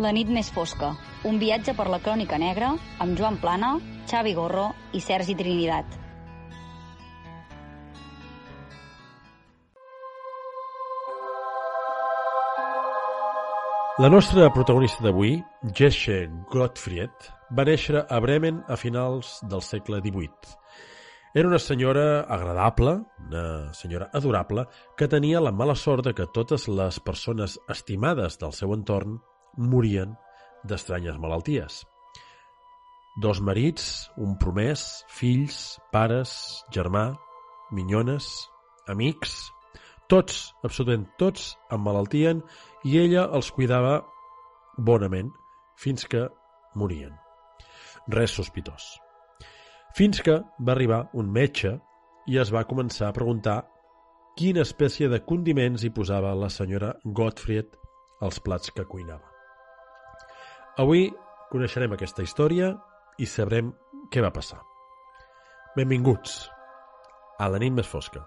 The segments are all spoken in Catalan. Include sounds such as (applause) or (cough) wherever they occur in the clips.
La nit més fosca, un viatge per la crònica negra amb Joan Plana, Xavi Gorro i Sergi Trinitat. La nostra protagonista d'avui, Jesse Gottfried, va néixer a Bremen a finals del segle XVIII. Era una senyora agradable, una senyora adorable, que tenia la mala sort de que totes les persones estimades del seu entorn morien d'estranyes malalties. Dos marits, un promès, fills, pares, germà, minyones, amics, tots, absolutament tots, emmalaltien i ella els cuidava bonament fins que morien. Res sospitós. Fins que va arribar un metge i es va començar a preguntar quina espècie de condiments hi posava la senyora Gottfried als plats que cuinava. Avui coneixerem aquesta història i sabrem què va passar. Benvinguts a la nit més fosca.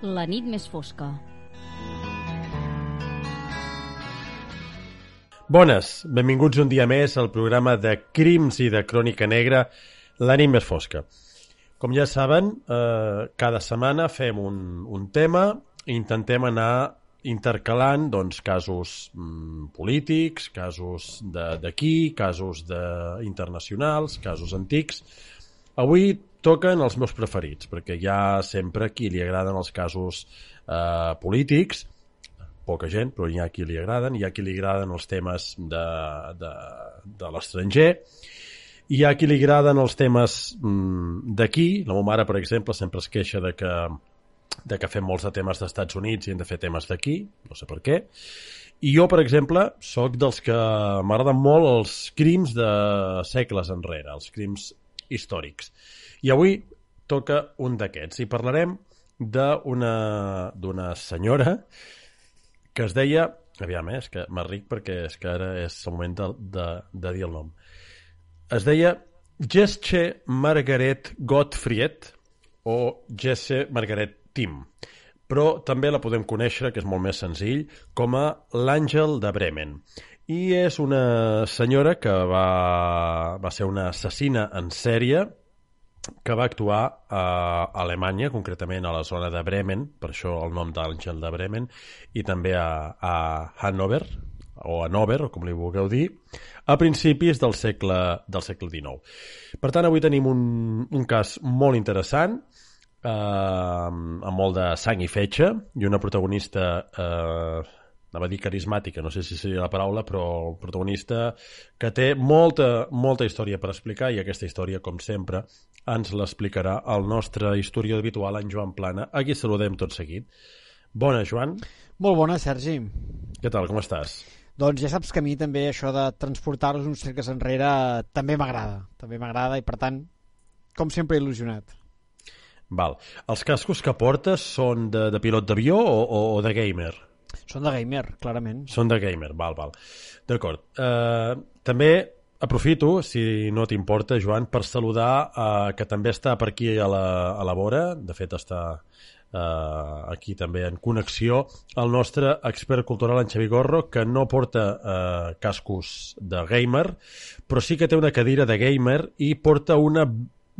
La nit més fosca. Bones, benvinguts un dia més al programa de Crims i de Crònica Negra, la nit més fosca. Com ja saben, eh, cada setmana fem un, un tema i intentem anar intercalant doncs, casos mm, polítics, casos d'aquí, casos de, internacionals, casos antics. Avui toquen els meus preferits, perquè hi ha sempre qui li agraden els casos eh, polítics, poca gent, però hi ha qui li agraden, hi ha qui li agraden els temes de, de, de l'estranger, hi ha qui li agraden els temes mm, d'aquí, la meva mare, per exemple, sempre es queixa de que, de que fem molts de temes d'Estats Units i hem de fer temes d'aquí, no sé per què, i jo, per exemple, sóc dels que m'agraden molt els crims de segles enrere, els crims històrics. I avui toca un d'aquests i parlarem d'una senyora que es deia... Aviam, eh, és que ric perquè és que ara és el moment de, de, de dir el nom. Es deia Jesse Margaret Gottfried o Jesse Margaret Tim, però també la podem conèixer, que és molt més senzill, com a l'Àngel de Bremen. I és una senyora que va, va ser una assassina en sèrie que va actuar a Alemanya, concretament a la zona de Bremen, per això el nom d'Àngel de Bremen, i també a, a Hannover, o Hannover, com li vulgueu dir, a principis del segle, del segle XIX. Per tant, avui tenim un, un cas molt interessant, eh, amb molt de sang i fetge, i una protagonista eh, anava a dir carismàtica, no sé si seria la paraula, però el protagonista que té molta, molta història per explicar i aquesta història, com sempre, ens l'explicarà el nostre historiador habitual, en Joan Plana, a qui saludem tot seguit. Bona, Joan. Molt bona, Sergi. Què tal, com estàs? Doncs ja saps que a mi també això de transportar-los uns cerques enrere també m'agrada. També m'agrada i, per tant, com sempre, il·lusionat. Val. Els cascos que portes són de, de pilot d'avió o, o de gamer? Són de gamer, clarament. Són de gamer, val, val. D'acord. Uh, també aprofito, si no t'importa, Joan, per saludar uh, que també està per aquí a la, a la vora, de fet està uh, aquí també en connexió, el nostre expert cultural en Xavi Gorro, que no porta uh, cascos de gamer, però sí que té una cadira de gamer i porta una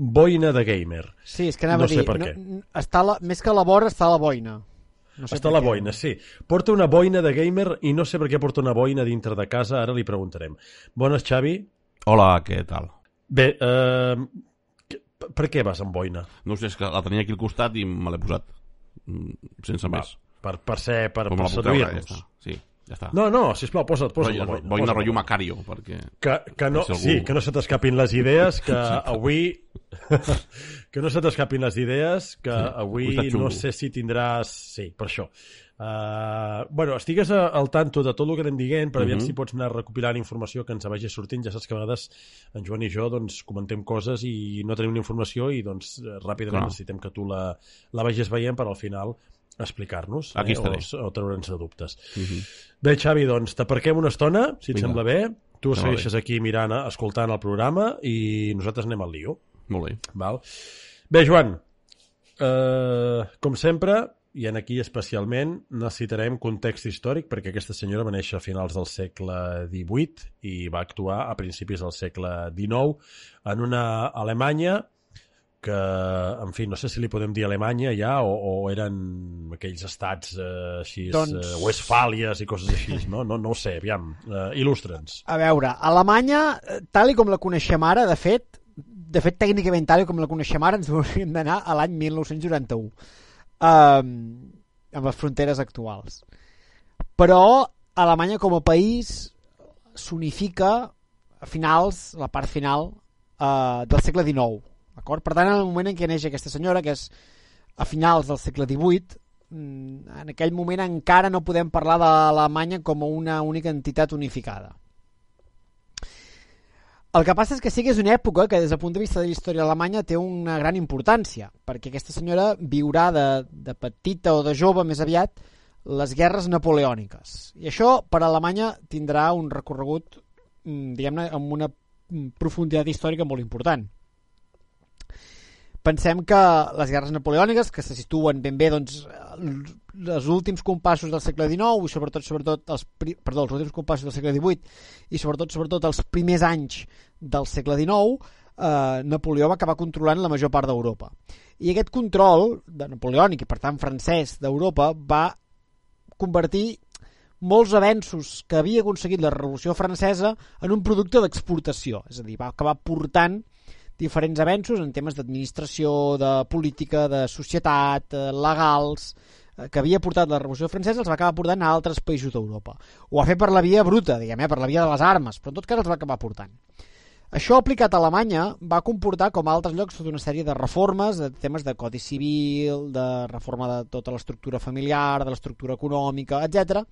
boina de gamer. Sí, és que anava no a dir, sé per què. no, està la, més que a la vora està la boina. No sé Està per la què. boina, sí. Porta una boina de gamer i no sé per què porta una boina dintre de casa, ara li preguntarem. Bones, Xavi. Hola, què tal? Bé, eh, per què vas amb boina? No sé, és que la tenia aquí al costat i me l'he posat. Mm, Sense més. Per, per ser, per, per ja seduir-nos. està. Sí, ja està. No, no, sisplau, posa't, posa't la boina. la rotllo Macario, perquè... Que, que no, si algú- sí, que no se t'escapin les idees, que (laughs) avui... (laughs) que no se t'escapin les idees, que Sí, avui no sé si tindràs... Sí, per això. Uh, bueno, estigues al tanto de tot el que anem dient, per aviam Mhm. si pots anar recopilant informació que ens vagi sortint. Ja saps que a vegades en Joan i jo doncs, comentem coses i no tenim una informació i doncs eh, ràpidament Clar. necessitem que tu la, la vagis veient per al final explicar-nos eh, o, o treure'ns de dubtes. Uh -huh. Bé, Xavi, doncs t'aparquem una estona, si et Vinga. sembla bé. Tu bé. segueixes aquí mirant, escoltant el programa i nosaltres anem al lío. Molt bé. Val? Bé, Joan, eh, com sempre, i en aquí especialment necessitarem context històric perquè aquesta senyora va néixer a finals del segle XVIII i va actuar a principis del segle XIX en una Alemanya que, en fi, no sé si li podem dir Alemanya ja o, o eren aquells estats eh, així, Doncs- doncs... eh, Westfàlies i coses així, no? No, no ho sé, aviam, eh, il·lustra'ns. A veure, Alemanya, eh, tal i com la coneixem ara, de fet, de fet, tècnicament, tal i com la coneixem ara, ens (laughs) hauríem d'anar a l'any 1991, um, amb les fronteres actuals. Però Alemanya com a país s'unifica a finals, la part final uh, del segle XIX. D'acord? Per tant, en el moment en què neix aquesta senyora, que és a finals del segle XVIII, mm, en aquell moment encara no podem parlar d'Alemanya com a una única entitat unificada. El que passa és que sí que és una època que des del punt de vista de la història alemanya té una gran importància, perquè aquesta senyora viurà de, de petita o de jove més aviat les guerres napoleòniques. I això per a Alemanya tindrà un recorregut, mm, diguem-ne, amb una mm, profunditat històrica molt important. Pensem que les guerres napoleòniques, que se situen ben bé doncs, els últims compassos del segle XIX i sobretot sobretot els, perdó, els últims compassos del segle XVIII i sobretot sobretot els primers anys del segle XIX, eh, Napoleó va acabar controlant la major part d'Europa. I aquest control de napoleònic i per tant francès d'Europa va convertir molts avenços que havia aconseguit la Revolució Francesa en un producte d'exportació, és a dir, va acabar portant diferents avenços en temes d'administració, de política, de societat, eh, legals, eh, que havia portat la Revolució Francesa, els va acabar portant a altres països d'Europa. Ho va fer per la via bruta, diguem, eh, per la via de les armes, però en tot cas els va acabar portant. Això aplicat a Alemanya va comportar, com a altres llocs, tota una sèrie de reformes, de temes de codi civil, de reforma de tota l'estructura familiar, de l'estructura econòmica, etc.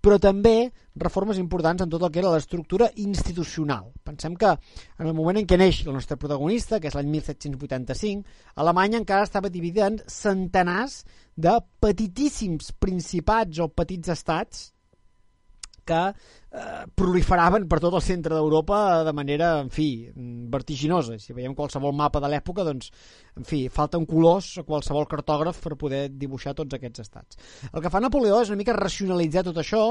però també reformes importants en tot el que era l'estructura institucional. Pensem que en el moment en què neix el nostre protagonista, que és l'any 1785, Alemanya encara estava dividida en centenars de petitíssims principats o petits estats que eh, proliferaven per tot el centre d'Europa de manera, en fi, mm, vertiginosa. Si veiem qualsevol mapa de l'època, doncs, en fi, falten colors a qualsevol cartògraf per poder dibuixar tots aquests estats. El que fa Napoleó és una mica racionalitzar tot això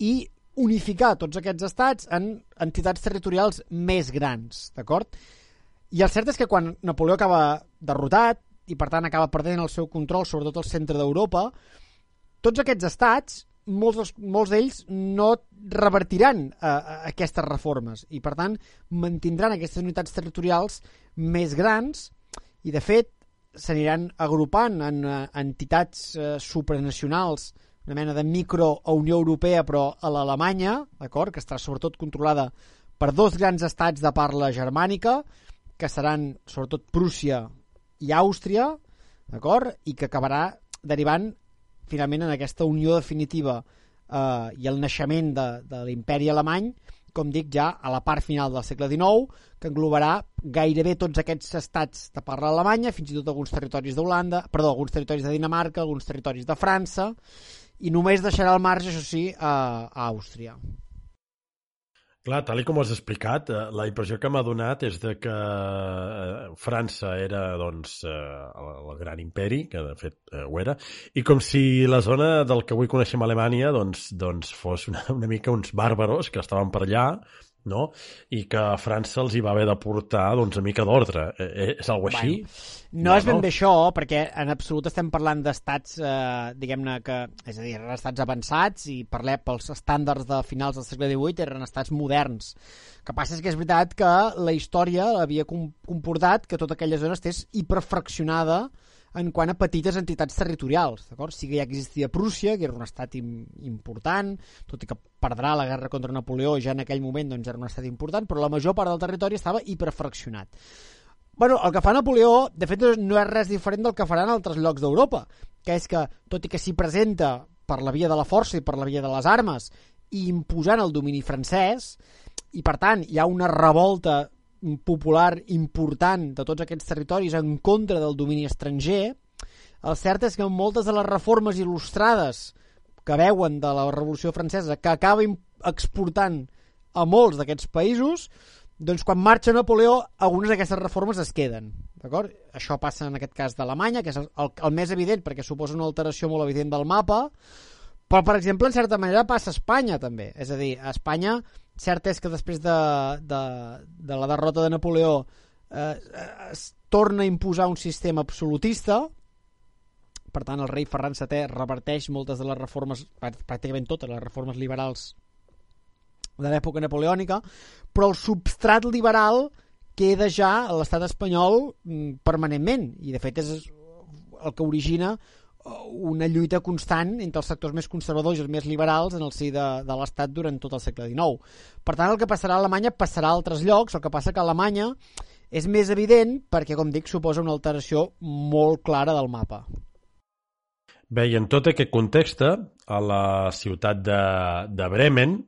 i unificar tots aquests estats en entitats territorials més grans, d'acord? I el cert és que quan Napoleó acaba derrotat i per tant acaba perdent el seu control sobretot al centre d'Europa, tots aquests estats molts, molts d'ells no revertiran a, a aquestes reformes i per tant mantindran aquestes unitats territorials més grans i de fet s'aniran agrupant en eh, entitats eh, supranacionals una mena de micro a Unió Europea però a l'Alemanya, d'acord, que estarà sobretot controlada per dos grans estats de parla germànica que seran sobretot Prússia i Àustria, d'acord, i que acabarà derivant finalment en aquesta unió definitiva eh, i el naixement de, de l'imperi alemany, com dic ja a la part final del segle XIX, que englobarà gairebé tots aquests estats de parla alemanya, fins i tot alguns territoris d'Holanda, perdó, alguns territoris de Dinamarca, alguns territoris de França, i només deixarà al marge, això sí, a, a Àustria. Clar, tal com ho has explicat, eh, la impressió que m'ha donat és de que eh, França era, doncs, eh, el, gran imperi, que de fet ho era, i com si la zona del que avui coneixem Alemanya, doncs, doncs fos una, una mica uns bàrbaros que estaven per allà, no? I que a França els hi va haver de portar, doncs, una mica d'ordre. Eh, eh, és algo així? No, és ben Bueno. bé això, perquè en absolut estem parlant d'estats, eh, diguem-ne que, és a dir, eren estats avançats i parlem pels estàndards de finals del segle XVIII eren estats moderns. El que passa és que és veritat que la història havia com- comportat que tota aquella zona estés hiperfraccionada en quant a petites entitats territorials? Sí que ja existia Prússia, que era un estat im important, tot i que perdrà la guerra contra Napoleó ja en aquell moment doncs, era un estat important, però la major part del territori estava hiperfraccionat. Bueno, el que fa Napoleó, de fet, no és res diferent del que faran altres llocs d'Europa, que és que, tot i que s'hi presenta per la via de la força i per la via de les armes, i imposant el domini francès, i per tant hi ha una revolta popular important de tots aquests territoris en contra del domini estranger, el cert és que moltes de les reformes il·lustrades que veuen de la Revolució Francesa, que acaba exportant a molts d'aquests països, Doncs quan marxa Napoleó, algunes d'aquestes reformes es queden. D'acord? Això passa en aquest cas d'Alemanya, que és el, el, el més evident, perquè suposa una alteració molt evident del mapa, però, per exemple, en certa manera passa a Espanya, també. És a dir, a Espanya, cert és que després de, de, de la derrota de Napoleó eh, es torna a imposar un sistema absolutista, per tant, el rei Ferran VII reverteix moltes de les reformes, pràcticament totes les reformes liberals de l'època napoleònica, però el substrat liberal queda ja a l'estat espanyol mm, permanentment. I de fet és el que origina una lluita constant entre els sectors més conservadors i els més liberals en el si de, de l'Estat durant tot el segle XIX. Per tant, el que passarà a Alemanya passarà a altres llocs, el que passa que a Alemanya és més evident perquè, com dic, suposa una alteració molt clara del mapa. Bé, i en tot aquest context, a la ciutat de, de Bremen,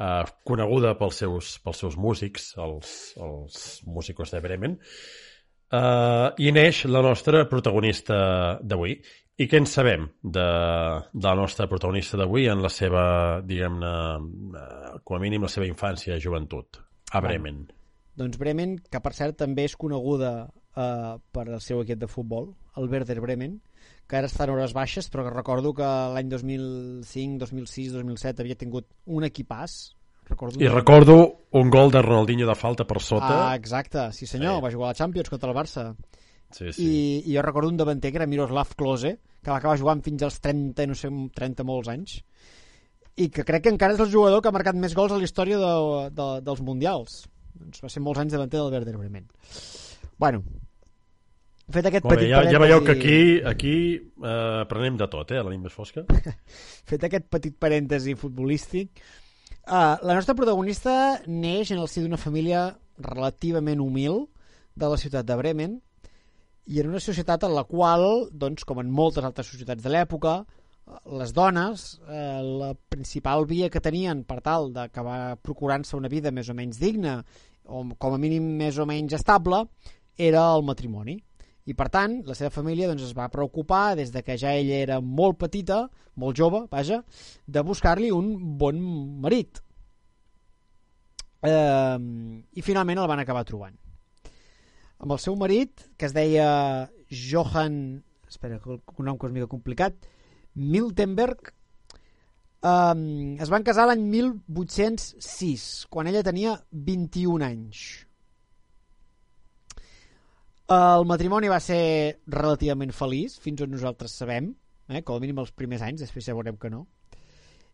eh, coneguda pels seus, pels seus músics, els, els músicos de Bremen, eh, i neix la nostra protagonista d'avui. I què en sabem de, de la nostra protagonista d'avui en la seva, diguem-ne, eh, com a mínim la seva infància i joventut, a Bremen? Doncs Bremen, que per cert també és coneguda eh, per el seu equip de futbol, el Werder Bremen, que ara està en hores baixes, però que recordo que l'any 2005, 2006, 2007 havia tingut un equipàs. Recordo I recordo un gol de Ronaldinho de falta per sota. Ah, exacte, sí senyor, sí. va jugar a la Champions contra el Barça. Sí, sí. I, I jo recordo un davanter que era Miroslav Klose, que va acabar jugant fins als 30, no sé, 30 molts anys, i que crec que encara és el jugador que ha marcat més gols a la història de, de, dels Mundials. Doncs va ser molts anys davanter del Werder Bremen. Bueno, fet aquest Molt petit bé, ja, parèntesi... ja veieu que aquí, aquí eh, aprenem de tot, eh, a la nit més fosca. (laughs) fet aquest petit parèntesi futbolístic, uh, la nostra protagonista neix en el si d'una família relativament humil de la ciutat de Bremen i en una societat en la qual, doncs, com en moltes altres societats de l'època, les dones, eh, la principal via que tenien per tal d'acabar procurant-se una vida més o menys digna o com a mínim més o menys estable era el matrimoni i per tant la seva família doncs, es va preocupar des de que ja ella era molt petita, molt jove, vaja, de buscar-li un bon marit. Eh, I finalment el van acabar trobant. Amb el seu marit, que es deia Johann, espera, un nom que és mica complicat, Miltenberg, eh, es van casar l'any 1806, quan ella tenia 21 anys el matrimoni va ser relativament feliç, fins on nosaltres sabem, eh? com a mínim els primers anys, després ja veurem que no.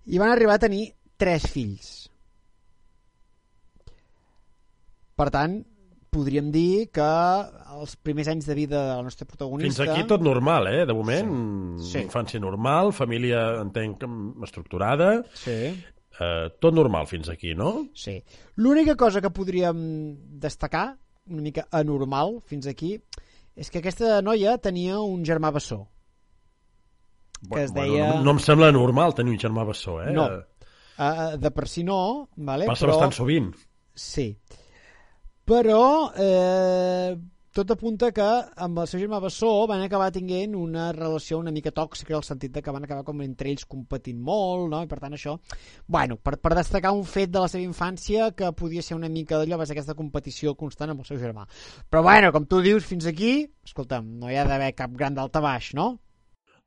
I van arribar a tenir tres fills. Per tant, podríem dir que els primers anys de vida de la nostra protagonista... Fins aquí tot normal, eh? De moment, sí. sí. infància normal, família, entenc, estructurada... Sí. Eh, tot normal fins aquí, no? Sí. L'única cosa que podríem destacar una mica anormal fins aquí és que aquesta noia tenia un germà bessó que bueno, es deia... Bueno, no, no em sembla normal tenir un germà bessó, eh? No, uh, de per si no, vale? Passa però... bastant sovint. Sí. Però eh, tot apunta que amb el seu germà Bessó van acabar tinguent una relació una mica tòxica en el sentit de que van acabar com entre ells competint molt, no? I per tant això, bueno, per, per destacar un fet de la seva infància que podia ser una mica d'allò, ser aquesta competició constant amb el seu germà. Però bueno, com tu dius, fins aquí, escolta'm, no hi ha d'haver cap gran baix, no?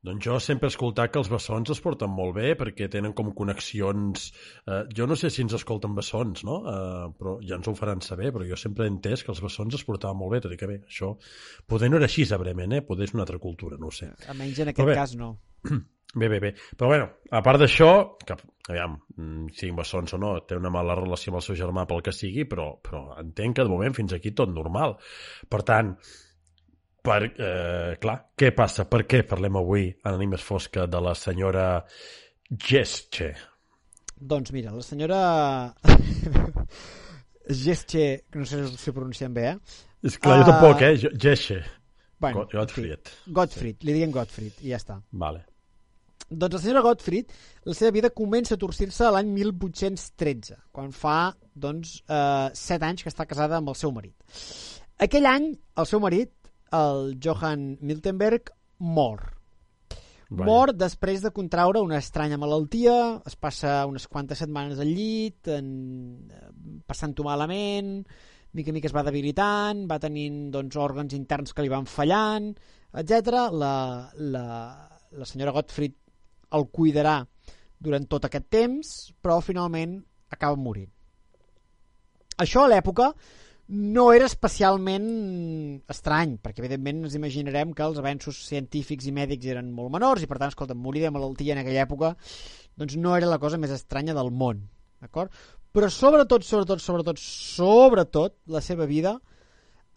Doncs jo sempre he escoltat que els bessons es porten molt bé perquè tenen com connexions... Eh, jo no sé si ens escolten bessons, no? Eh, però ja ens ho faran saber, però jo sempre he entès que els bessons es portaven molt bé, tot i que bé, això poder no era així a Bremen, eh? Poder és una altra cultura, no ho sé. Almenys en aquest bé, cas no. (clears throat) Bé, bé, bé. Però bueno, a part d'això, que, aviam, mm, siguin bessons o no, té una mala relació amb el seu germà pel que sigui, però, però entenc que de moment fins aquí tot normal. Per tant, per, eh, clar, què passa? Per què parlem avui a la més fosca de la senyora Gesche? Doncs mira, la senyora (laughs) Gesche, que no sé si ho pronunciem bé, eh? És clar, uh... jo tampoc, eh? Gesche. Bueno, Gottfried. Gottfried, li diguem Gottfried, i ja està. Vale. Doncs la senyora Gottfried, la seva vida comença a torcir-se l'any 1813, quan fa, doncs, eh, 7 anys que està casada amb el seu marit. Aquell any, el seu marit el Johann Miltenberg mor. Vaja. Mor després de contraure una estranya malaltia, es passa unes quantes setmanes al llit, en, eh, passant-ho malament, mica mica es va debilitant, va tenint doncs, òrgans interns que li van fallant, etc. La, la, la senyora Gottfried el cuidarà durant tot aquest temps, però finalment acaba morint. Això a l'època no era especialment estrany, perquè evidentment ens imaginarem que els avenços científics i mèdics eren molt menors i per tant, escolta, morir de malaltia en aquella època doncs no era la cosa més estranya del món, d'acord? Però sobretot, sobretot, sobretot, sobretot, la seva vida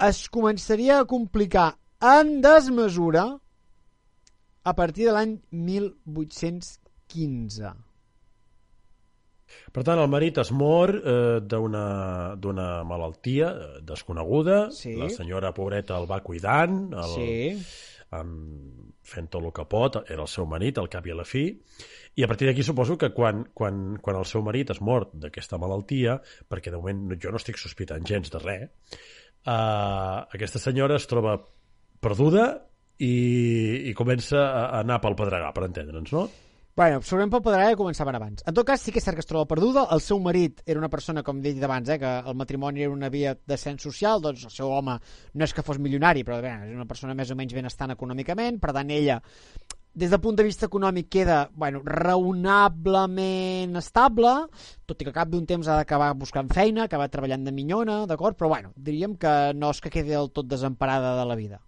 es començaria a complicar en desmesura a partir de l'any 1815. Per tant, el marit es mor eh, d'una malaltia eh, desconeguda. Sí. La senyora pobreta el va cuidant, el, Sí. amb, fent tot el que pot, era el seu marit, al cap i a la fi, i a partir d'aquí suposo que quan, quan, quan el seu marit es mor d'aquesta malaltia, perquè de moment jo no estic sospitant gens de res, eh, aquesta senyora es troba perduda i, i comença a a anar pel pedregar, per entendre'ns, no? Bueno, segurament pel Pedregà ja començaven abans. En tot cas, sí que és cert que es troba perduda. El seu marit era una persona, com he dit abans, eh, que el matrimoni era una via d'ascens social, doncs el seu home no és que fos milionari, però bé, és una persona més o menys benestant econòmicament, per tant ella des del punt de vista econòmic queda bueno, raonablement estable, tot i que cap d'un temps ha d'acabar buscant feina, acabar treballant de minyona, d'acord? Però bueno, diríem que no és que quedi del tot desemparada de la vida.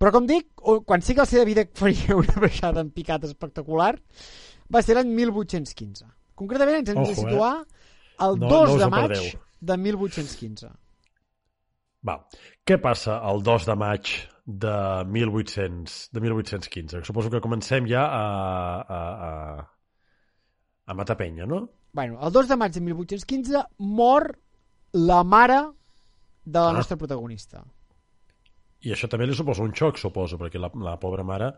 Però com dic, quan sí que la seva vida (laughs) faria una baixada en picat espectacular, va ser l'any 1815. Concretament ens hem de Ojo, eh? situar el No- 2 no de maig perdeu. de 1815. Va. Què passa el 2 de maig de 1800, de 1815? Suposo que comencem ja a, a, a, a matar penya, no? Bueno, el 2 de maig de 1815 mor la mare de la Ah. nostra protagonista. I això també li suposa un xoc, suposo, perquè la, la pobra mare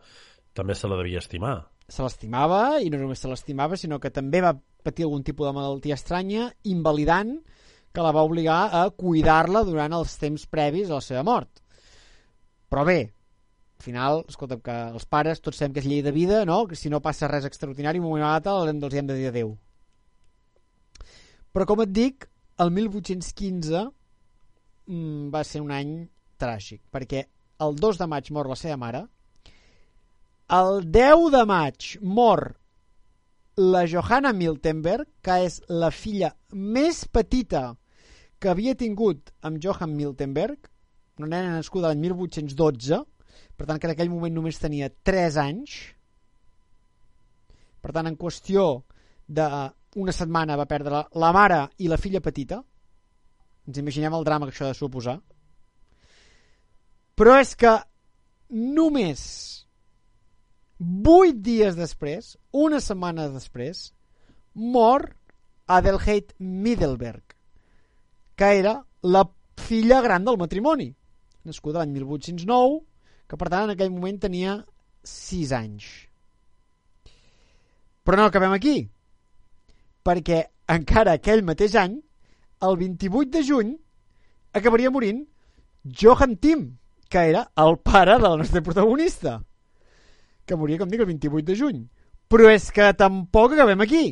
també se la devia estimar. Se l'estimava, i no només se l'estimava, sinó que també va patir algun tipus de malaltia estranya, invalidant, que la va obligar a cuidar-la durant els temps previs a la seva mort. Però bé, al final, escolta'm, que els pares tots sabem que és llei de vida, no? Que si no passa res extraordinari, un moment l'altre els hem de dir adeu. Però com et dic, el 1815 mm, va ser un any tràgic, perquè el 2 de maig mor la seva mare, el 10 de maig mor la Johanna Miltenberg, que és la filla més petita que havia tingut amb Johann Miltenberg, una nena nascuda l'any 1812, per tant que en aquell moment només tenia 3 anys. Per tant, en qüestió d'una setmana va perdre la, la mare i la filla petita. Ens imaginem el drama que això ha de suposar. Però és que només 8 dies després, una setmana després, mor Adelheid Middelberg, que era la filla gran del matrimoni, nascuda l'any 1809, que per tant en aquell moment tenia 6 anys. Però no acabem aquí, perquè encara aquell mateix any, el 28 de juny, acabaria morint Johann Tim, que era el pare de la nostra protagonista que moria, com dic, el 28 de juny. Però és que tampoc acabem aquí,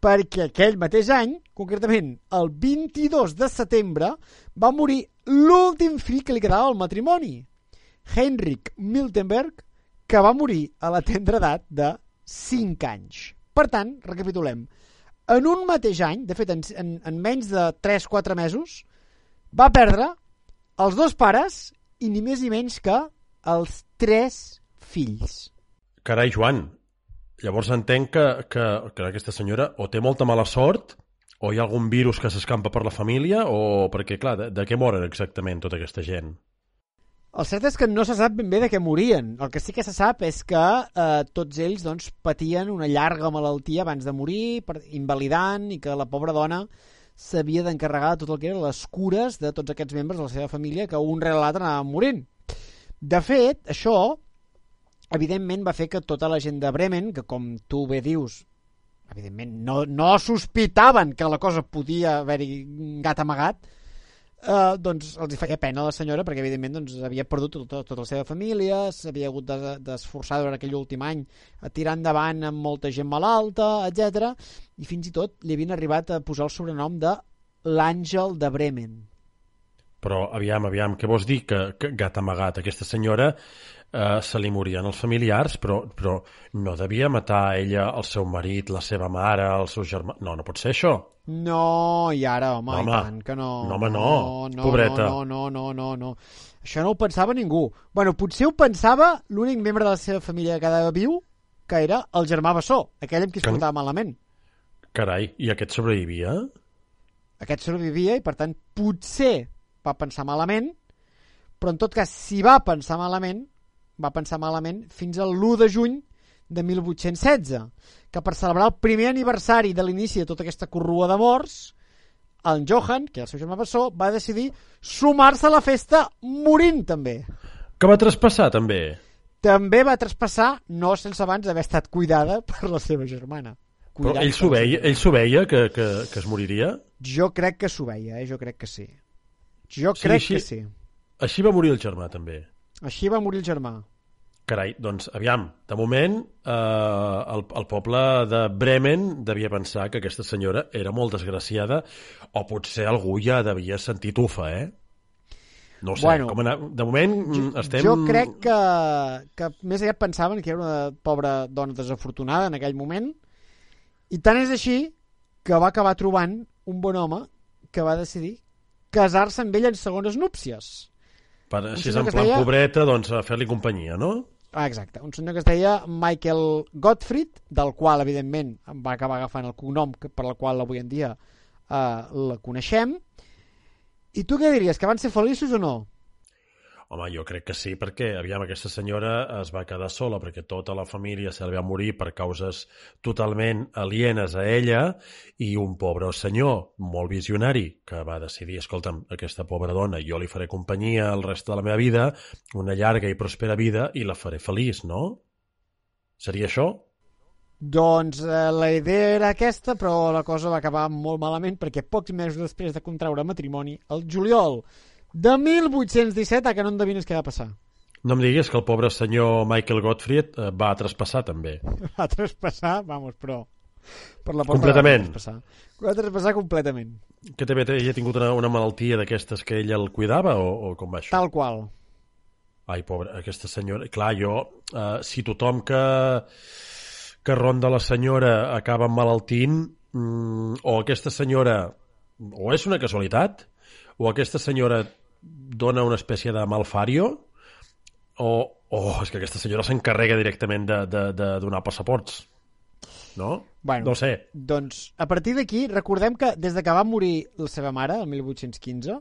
perquè aquell mateix any, concretament el 22 de setembre, va morir l'últim fill que li quedava al matrimoni, Heinrich Miltenberg, que va morir a la tendra edat de 5 anys. Per tant, recapitulem, en un mateix any, de fet, en, en, en menys de 3-4 mesos, va perdre els dos pares i ni més ni menys que els tres fills. Carai, Joan, llavors entenc que, que, que aquesta senyora o té molta mala sort o hi ha algun virus que s'escampa per la família o perquè, clar, de, de què moren exactament tota aquesta gent? El cert és que no se sap ben bé de què morien. El que sí que se sap és que eh, tots ells doncs, patien una llarga malaltia abans de morir, per, invalidant, i que la pobra dona s'havia d'encarregar de tot el que eren les cures de tots aquests membres de la seva família que un rere l'altre anaven morint. De fet, això evidentment va fer que tota la gent de Bremen, que com tu bé dius, evidentment no, no sospitaven que la cosa podia haver-hi gat amagat, eh, doncs els feia pena a la senyora perquè evidentment doncs, havia perdut tota, tota la seva família s'havia hagut de- d'esforçar durant aquell últim any a tirar endavant amb molta gent malalta, etc. i fins i tot li havien arribat a posar el sobrenom de l'àngel de Bremen Però, aviam, aviam, què vols dir? Que, que gat amagat, aquesta senyora eh, se li morien els familiars, però, però no devia matar ella el seu marit, la seva mare, el seu germà... No, no pot ser això. No, i ara, home, No, i home. tant que no. No, home, no. no Pobreta. No, no, no, no, no. Això no ho pensava ningú. Bueno, potser ho pensava l'únic membre de la seva família que quedava viu, que era el germà Bessó, aquell amb qui es Que- portava malament. Carai, i aquest sobrevivia? Aquest sobrevivia i, per tant, potser va pensar malament, però en tot cas, si va pensar malament, va pensar malament fins al l'1 de juny de 1816, que per celebrar el primer aniversari de l'inici de tota aquesta corrua de morts, el Johan, que era el seu germà Bessó, va decidir sumar-se a la festa morint també. Que va traspassar, també? També va traspassar, no sense abans haver estat cuidada per la seva germana. Però Cuidada ell s'ho veia, ell veia que, que, que es moriria? Jo crec que s'ho veia, eh? jo crec que sí. Jo Sí, crec així- que sí. Així va morir el germà, també. Així va morir el germà. Carai, doncs, aviam, de moment eh, el, el poble de Bremen devia pensar que aquesta senyora era molt desgraciada o potser algú ja devia sentir tufa, eh? No sé, Bueno, com anar... de moment mm, estem... Jo crec que, que més aviat pensaven que era una pobra dona desafortunada en aquell moment i tant és així que va acabar trobant un bon home que va decidir casar-se amb ella en segones núpcies. Per, així senyor en plan deia- pobreta, doncs a fer-li companyia, no? Ah, exacte, un senyor que es deia Michael Gottfried, del qual, evidentment, va acabar agafant el cognom per el qual avui en dia eh, la coneixem. I tu què diries, que van ser feliços o no? Home, jo crec que sí, perquè, aviam, aquesta senyora es va quedar sola perquè tota la família se li va morir per causes totalment alienes a ella i un pobre senyor molt visionari que va decidir, escolta'm, aquesta pobra dona, jo li faré companyia el rest de la meva vida, una llarga i pròspera vida i la faré feliç, no? Seria això? Doncs eh, la idea era aquesta, però la cosa va acabar molt malament perquè pocs mesos després de contraure matrimoni, el juliol de 1817, a que no endevines què va passar. No em diguis que el pobre senyor Michael Gottfried eh, va traspassar també. (laughs) Va traspassar, vamos, però... Per la Completament. Va traspassar. Va traspassar completament. Que també ella ha tingut una, una malaltia d'aquestes que ella el cuidava o, o com va això? Tal qual. Ai, pobra, aquesta senyora... Clar, jo, eh, si tothom que, que ronda la senyora acaba emmalaltint, mm, o aquesta senyora... O és una casualitat, o aquesta senyora dona una espècie de malfario, o, o és que aquesta senyora s'encarrega directament de, de, de donar passaports. No? Bueno, No sé. Doncs, a partir d'aquí, recordem que des de que va morir la seva mare, el 1815,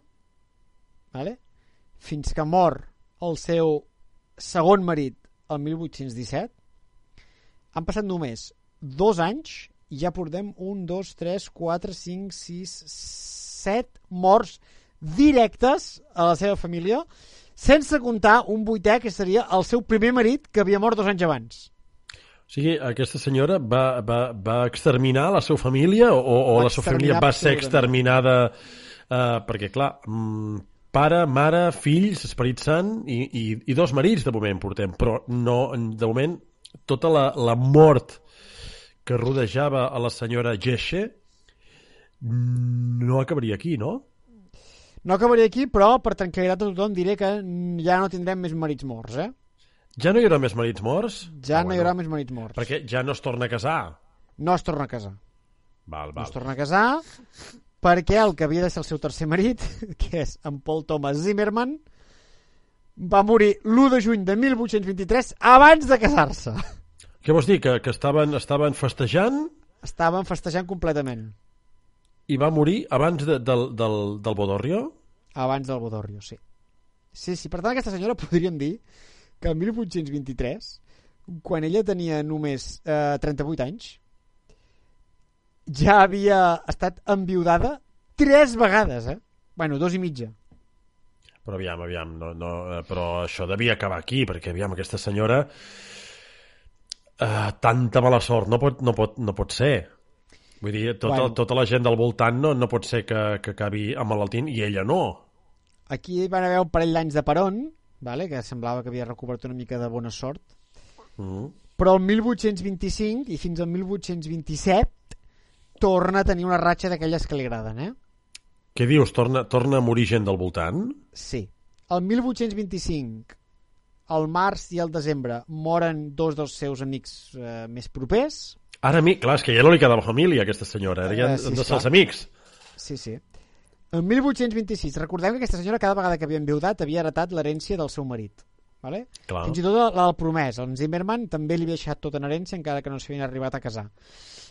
vale? fins que mor el seu segon marit, el 1817, han passat només dos anys i ja portem un, dos, tres, quatre, cinc, sis, set morts directes a la seva família, sense comptar un vuitè que seria el seu primer marit que havia mort dos anys abans. O sigui, aquesta senyora va, va, va exterminar la seva família o, o Va la seva família va ser exterminada eh, perquè, clar, mm, pare, mare, fills, Esperit Sant i, i, i dos marits de moment portem, però no, de moment tota la, la mort que rodejava a la senyora Geshe no acabaria aquí, no? No acabaré aquí, però per tranquil·litat a tothom diré que ja no tindrem més marits morts, eh? Ja no hi haurà més marits morts? Ja Ah, no hi haurà més marits morts. Perquè ja no es torna a casar. No es torna a casar. Val, No val. es torna a casar perquè el que havia de ser el seu tercer marit, (laughs) que és en Paul Thomas Zimmerman, va morir l'1 de juny de 1823 abans de casar-se. Què vols dir? Que, que estaven, estaven festejant Estaven festejant completament. I va morir abans de, del, del, del Bodorrio? Abans del Bodorrio, sí. Sí, sí, per tant aquesta senyora (laughs) podríem dir que el 1823, quan ella tenia només eh, 38 anys, ja havia estat enviudada tres vegades, eh? Bueno, dos i mitja. Però aviam, aviam, no, no, eh, però això devia acabar aquí, perquè aviam, aquesta senyora eh, tanta mala sort no pot, no pot, no pot ser. Vull dir, tota, Bueno. tota la gent del voltant no, no pot ser que, que acabi emmalaltint i ella no. aquí van haver un parell d'anys de peron, vale? que semblava que havia recuperat una mica de bona sort, Mm. però el 1825 i fins al 1827 torna a tenir una ratxa d'aquelles que li agraden, eh? Què dius? Torna, torna a morir gent del voltant? Sí. El 1825, al març i al desembre, moren dos dels seus amics eh, més propers. Ara a mi, clar, és que ja no li quedava família, aquesta senyora. Ara ja han sí, de ser els amics. Sí, sí. El 1826, recordem que aquesta senyora cada vegada que havia enviudat havia heretat l'herència del seu marit. Vale? Clar. Fins i tot la, del promès. El Zimmerman també li havia deixat tot en herència encara que no s'havien arribat a casar.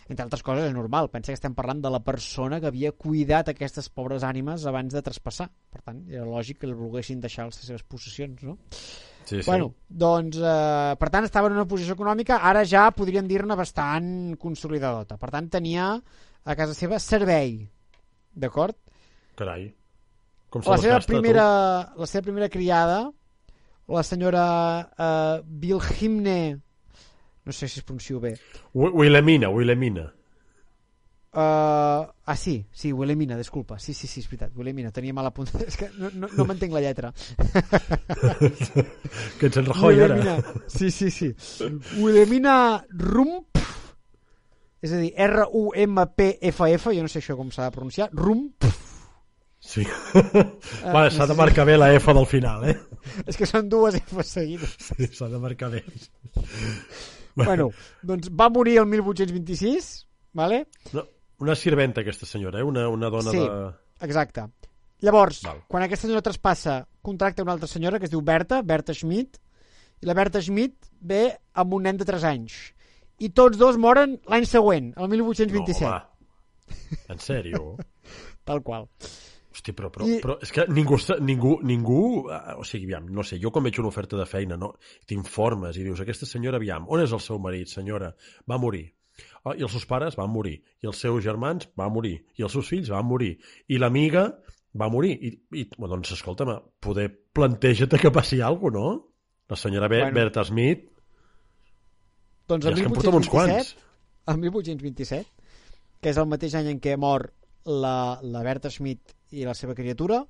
Entre altres coses, és normal. Pensa que estem parlant de la persona que havia cuidat aquestes pobres ànimes abans de traspassar. Per tant, era lògic que li volguessin deixar les seves possessions, no? Sí, sí. Bueno, doncs, eh, per tant, estava en una posició econòmica, ara ja podríem dir-ne bastant consolidadota. Per tant, tenia a casa seva servei, d'acord? Carai. Com se La seva, gasta, primera, la seva primera criada, la senyora eh, Wilhelmine, no sé si es pronuncio bé, tu? Wi- Wilhelmina, Wilhelmina. Uh, ah, sí, sí, Wilhelmina, disculpa. Sí, sí, sí, és veritat, Wilhelmina, tenia mala punta. (laughs) És que no, no, no m'entenc la lletra. (laughs) Que ets en Rajoy, ara. Wilhelmina, sí, sí, sí. Wilhelmina Rump, és a dir, R-U-M-P-F-F, jo no sé això com s'ha de pronunciar, Rump, Sí. Vale, s'ha de marcar bé la F del final, eh? és que són dues F seguides. Sí, s'ha de marcar bé. Bueno, doncs va morir el 1826, vale? No, una sirventa, aquesta senyora, eh? Una, una dona Sí. de... Exacte. Llavors, Val. quan aquesta senyora traspassa, contracta una altra senyora que es diu Berta, Berta Schmidt, i la Berta Schmidt ve amb un nen de 3 anys. I tots dos moren l'any següent, el 1827. No, va. En sèrio? (laughs) tal qual. Hosti, però, però, I- però és que ningú, ningú, ningú, eh, o sigui, aviam, no sé, jo quan veig una oferta de feina, no, t'informes i dius, aquesta senyora, aviam, on és el seu marit, senyora? Va morir. Oh, I els seus pares van morir. I els seus germans van morir. I els seus fills van morir. I l'amiga va morir. I, i bueno, doncs, escolta'm, poder planteja-te que passi alguna cosa, no? La senyora Be Bueno. Berta Smith, Doncs el és que en portem uns 1827, quants. el 1827, que és el mateix any en què mor la, la Berta Schmidt i la seva criatura,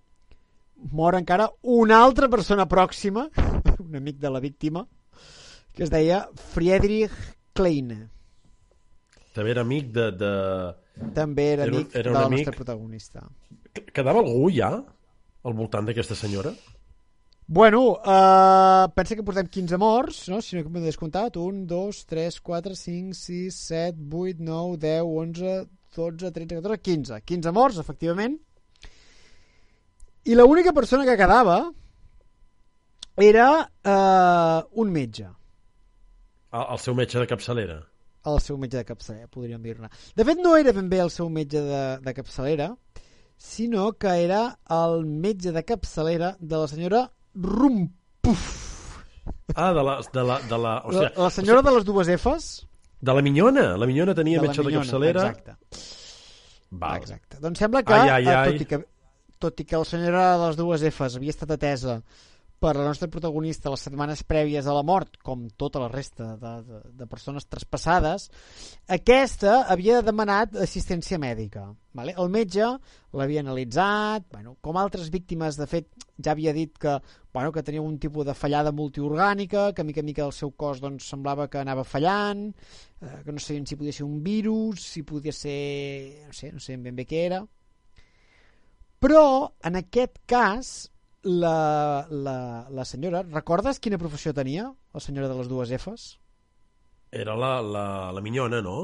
mor encara una altra persona pròxima, (laughs) un amic de la víctima, que es deia Friedrich Kleine. També era amic de... de... També era Era amic era de la amic. nostra protagonista. Quedava algú ja al voltant d'aquesta senyora? Bueno, uh, pensa que portem 15 morts, no? si no m'he descomptat. 1, 2, 3, 4, 5, 6, 7, 8, 9, 10, 11, 12, 13, 14, 15. 15 morts, efectivament. I l'única persona que quedava era uh, un metge, El, el seu metge de capçalera? El seu metge de capçalera, podríem dir-ne. De fet, no era ben bé el seu metge de, de capçalera, sinó que era el metge de capçalera de la senyora Rumpuf. Ah, de la... De la, de la, o sigui, la, la senyora de les dues Fs de la minyona. La minyona tenia de la metge de minyona, capçalera. Exacte, Val. exacte. Doncs sembla que, Ai, ai, eh, ai. tot i que tot i que la senyora de les dues Fs havia estat atesa per la nostra protagonista les setmanes prèvies a la mort, com tota la resta de, de, de persones traspassades, aquesta havia demanat assistència mèdica. Vale? El metge l'havia analitzat, bueno, com altres víctimes, de fet, ja havia dit que, bueno, que tenia un tipus de fallada multiorgànica, que mica en mica el seu cos doncs, semblava que anava fallant, eh, que no sabien si podia ser un virus, si podia ser... no sé, no sé ben bé què era. Però, en aquest cas, la, la, la senyora... Recordes quina professió tenia, la senyora de les dues Fs? Era la, la, la minyona, no?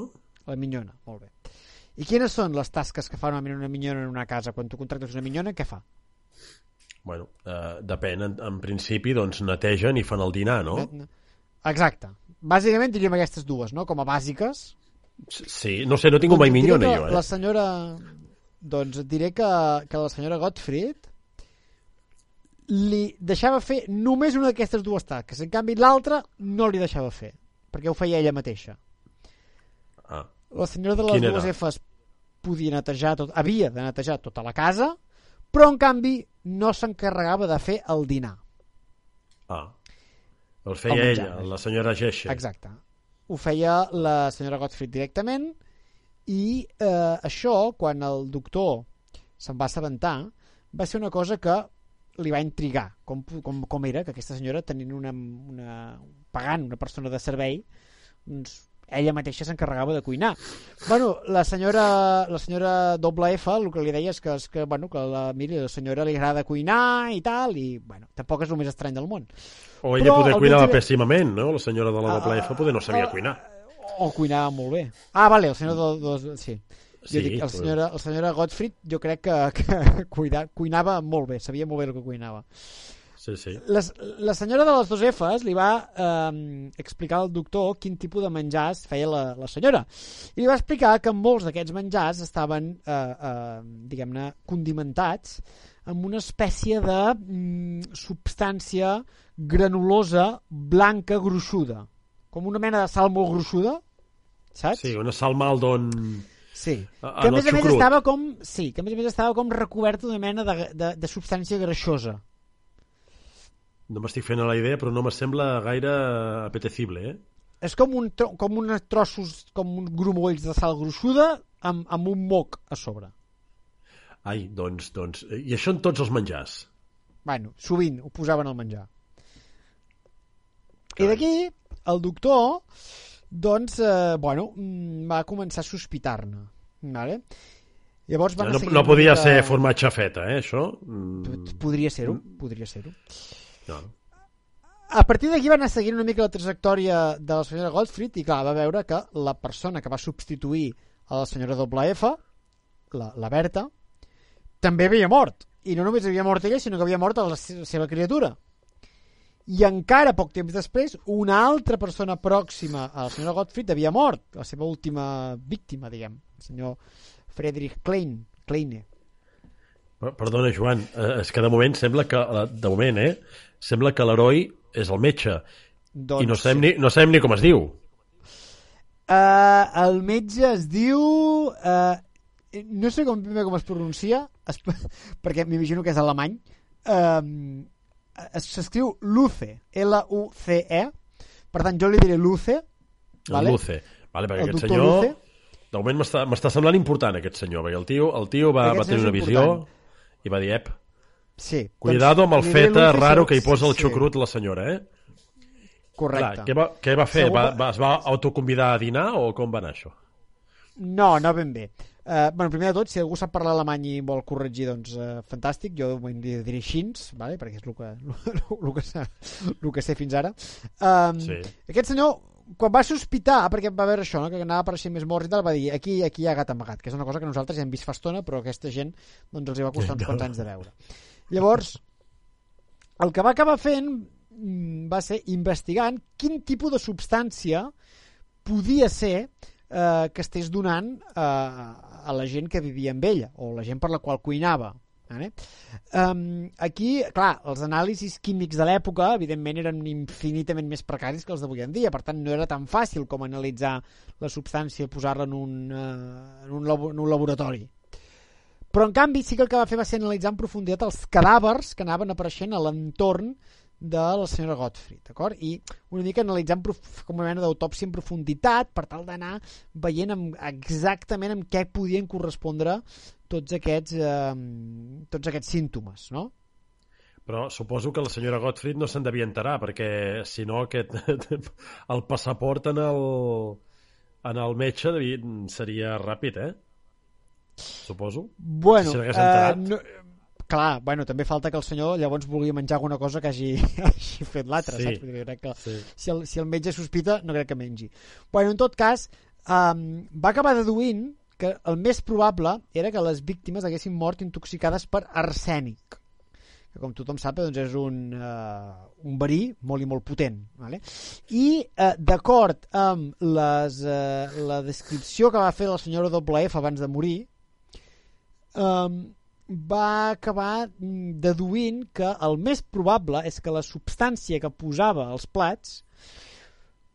La minyona, molt bé. I quines són les tasques que fa normalment una minyona en una casa? Quan tu contractes una minyona, què fa? Bueno, eh, depèn. En, en principi, doncs, netegen i fan el dinar, no? Exacte. Bàsicament diríem aquestes dues, no? Com a bàsiques. Sí, no sé, no tingut mai Doncs minyona, jo, eh? La senyora... Doncs diré que, que la senyora Gottfried li deixava fer només una d'aquestes dues tasques. En canvi, l'altra no li deixava fer, perquè ho feia ella mateixa. Ah, La senyora de les Quina dues era? Fs podia netejar tot, havia de netejar tota la casa, però en canvi no s'encarregava de fer el dinar. ah. El feia El menjar, ella, la senyora Gesche. Exacte. Ho feia la senyora Gottfried directament i eh, això, quan el doctor se'n va assabentar, va ser una cosa que li va intrigar com, com, com era que aquesta senyora tenint una, una, pagant una persona de servei doncs ella mateixa s'encarregava de cuinar. Bueno, la senyora, la senyora doble F el que li deia és que, és que, bueno, que la, miri, la senyora li agrada cuinar i tal, i bueno, tampoc és el més estrany del món. O ella Però poder el cuidava principi- pèssimament, no? La senyora de la doble F poder no sabia Ah, cuinar. O cuinava molt bé. Ah, vale, el senyor de, de, de, sí. Jo Sí, dic, el senyora, el senyora Gottfried jo crec que, que (laughs) cuida, cuinava molt bé, sabia molt bé el que cuinava. Sí, sí. Les, la senyora de les dos Fs li va eh, explicar al doctor quin tipus de menjars feia la, la senyora. I li va explicar que molts d'aquests menjars estaven, eh, eh, diguem-ne, condimentats amb una espècie de mm, substància granulosa, blanca, gruixuda. Com una mena de sal molt gruixuda, saps? Sí, una sal Maldon... Sí. A- Que a més a més xucrut. estava com... Sí, que a més a més estava com recoberta d'una mena de, de, de substància greixosa. No m'estic fent a la idea, però no me sembla gaire apetecible, eh? És com, un, tro com uns trossos, com uns grumolls de sal gruixuda amb, amb un moc a sobre. Ai, doncs, doncs... I això en tots els menjars. Bueno, sovint ho posaven al menjar. I d'aquí, el doctor, doncs, eh, bueno, mm, va començar a sospitar-ne. Vale? Llavors va no, no una podia mica- ser formatge feta, eh, això? Mm, Podria ser-ho, podria ser-ho. no. A partir d'aquí va anar seguint una mica la trajectòria de la senyora Goldfried i clar, va veure que la persona que va substituir a la senyora doble F, la, la Berta, també havia mort. I no només havia mort ella, sinó que havia mort la se- seva criatura. I encara poc temps després, una altra persona pròxima a la senyora Gottfried havia mort, la seva última víctima, diguem, el senyor Friedrich Klein, Kleine. Per- Perdona, Joan, eh, és que de moment sembla que, eh, de moment, eh, sembla que l'heroi és el metge. Doncs, I no sabem, ni, no sabem ni com es diu. Uh, el metge es diu... Uh, no sé com, com es pronuncia, es, (laughs) perquè m'imagino que és alemany. Um, S'escriu Luce, L-U-C-E. Per tant, jo li diré Luce. Vale? El Luce. Vale, perquè El aquest senyor... Luce. De moment m'està semblant important, aquest senyor, perquè el tio, el tio va, Aquest va tenir una visió important. i va dir, ep, Sí. cuidado amb el doncs li diré feta raro que hi posa el sí, xucrut la senyora, eh? Correcte. Clar, què, va, què va fer? Segur Va, va, es va autoconvidar a dinar o com va anar això? No, no ben bé. Uh, bueno, primer de tot, si algú sap parlar alemany i vol corregir, doncs uh, fantàstic. Jo li diré així, vale? perquè és el que, el, que, sé, el que sé fins ara. Um, Sí. Aquest senyor, quan va sospitar, perquè va veure això, no? que anava apareixent més morts i tal, va dir aquí, aquí hi ha gat amagat, que és una cosa que nosaltres ja hem vist fa estona, però aquesta gent doncs, els hi va costar uns quants anys de veure. Llavors, el que va acabar fent mm, va ser investigant quin tipus de substància podia ser eh, que estigués donant eh, a la gent que vivia amb ella o la gent per la qual cuinava vale? um, aquí, clar, els anàlisis químics de l'època evidentment eren infinitament més precaris que els d'avui en dia, per tant no era tan fàcil com analitzar la substància i posar-la en, uh, en, un en un laboratori però en canvi sí que el que va fer va ser analitzar en profunditat els cadàvers que anaven apareixent a l'entorn de la senyora Gottfried, d'acord? I una mica analitzant com una mena d'autòpsia en profunditat per tal d'anar veient amb, exactament amb què podien correspondre tots aquests, eh, tots aquests símptomes, no? Però suposo que la senyora Gottfried no se'n devia enterar, perquè si no aquest, (laughs) el passaport en el, en el metge devia, seria ràpid, eh? Suposo. Bueno, Si enterat. no, clar, bueno, també falta que el senyor llavors vulgui menjar alguna cosa que hagi, (laughs) hagi fet l'altre, Sí. saps? Crec que Sí. si el, si el metge sospita, no crec que mengi. Bueno, en tot cas, um, va acabar deduint que el més probable era que les víctimes haguessin mort intoxicades per arsènic que com tothom sap doncs és un, uh, un verí molt i molt potent vale? i uh, d'acord amb les, uh, la descripció que va fer la senyora WF abans de morir um, va acabar mm, deduint que el més probable és que la substància que posava als plats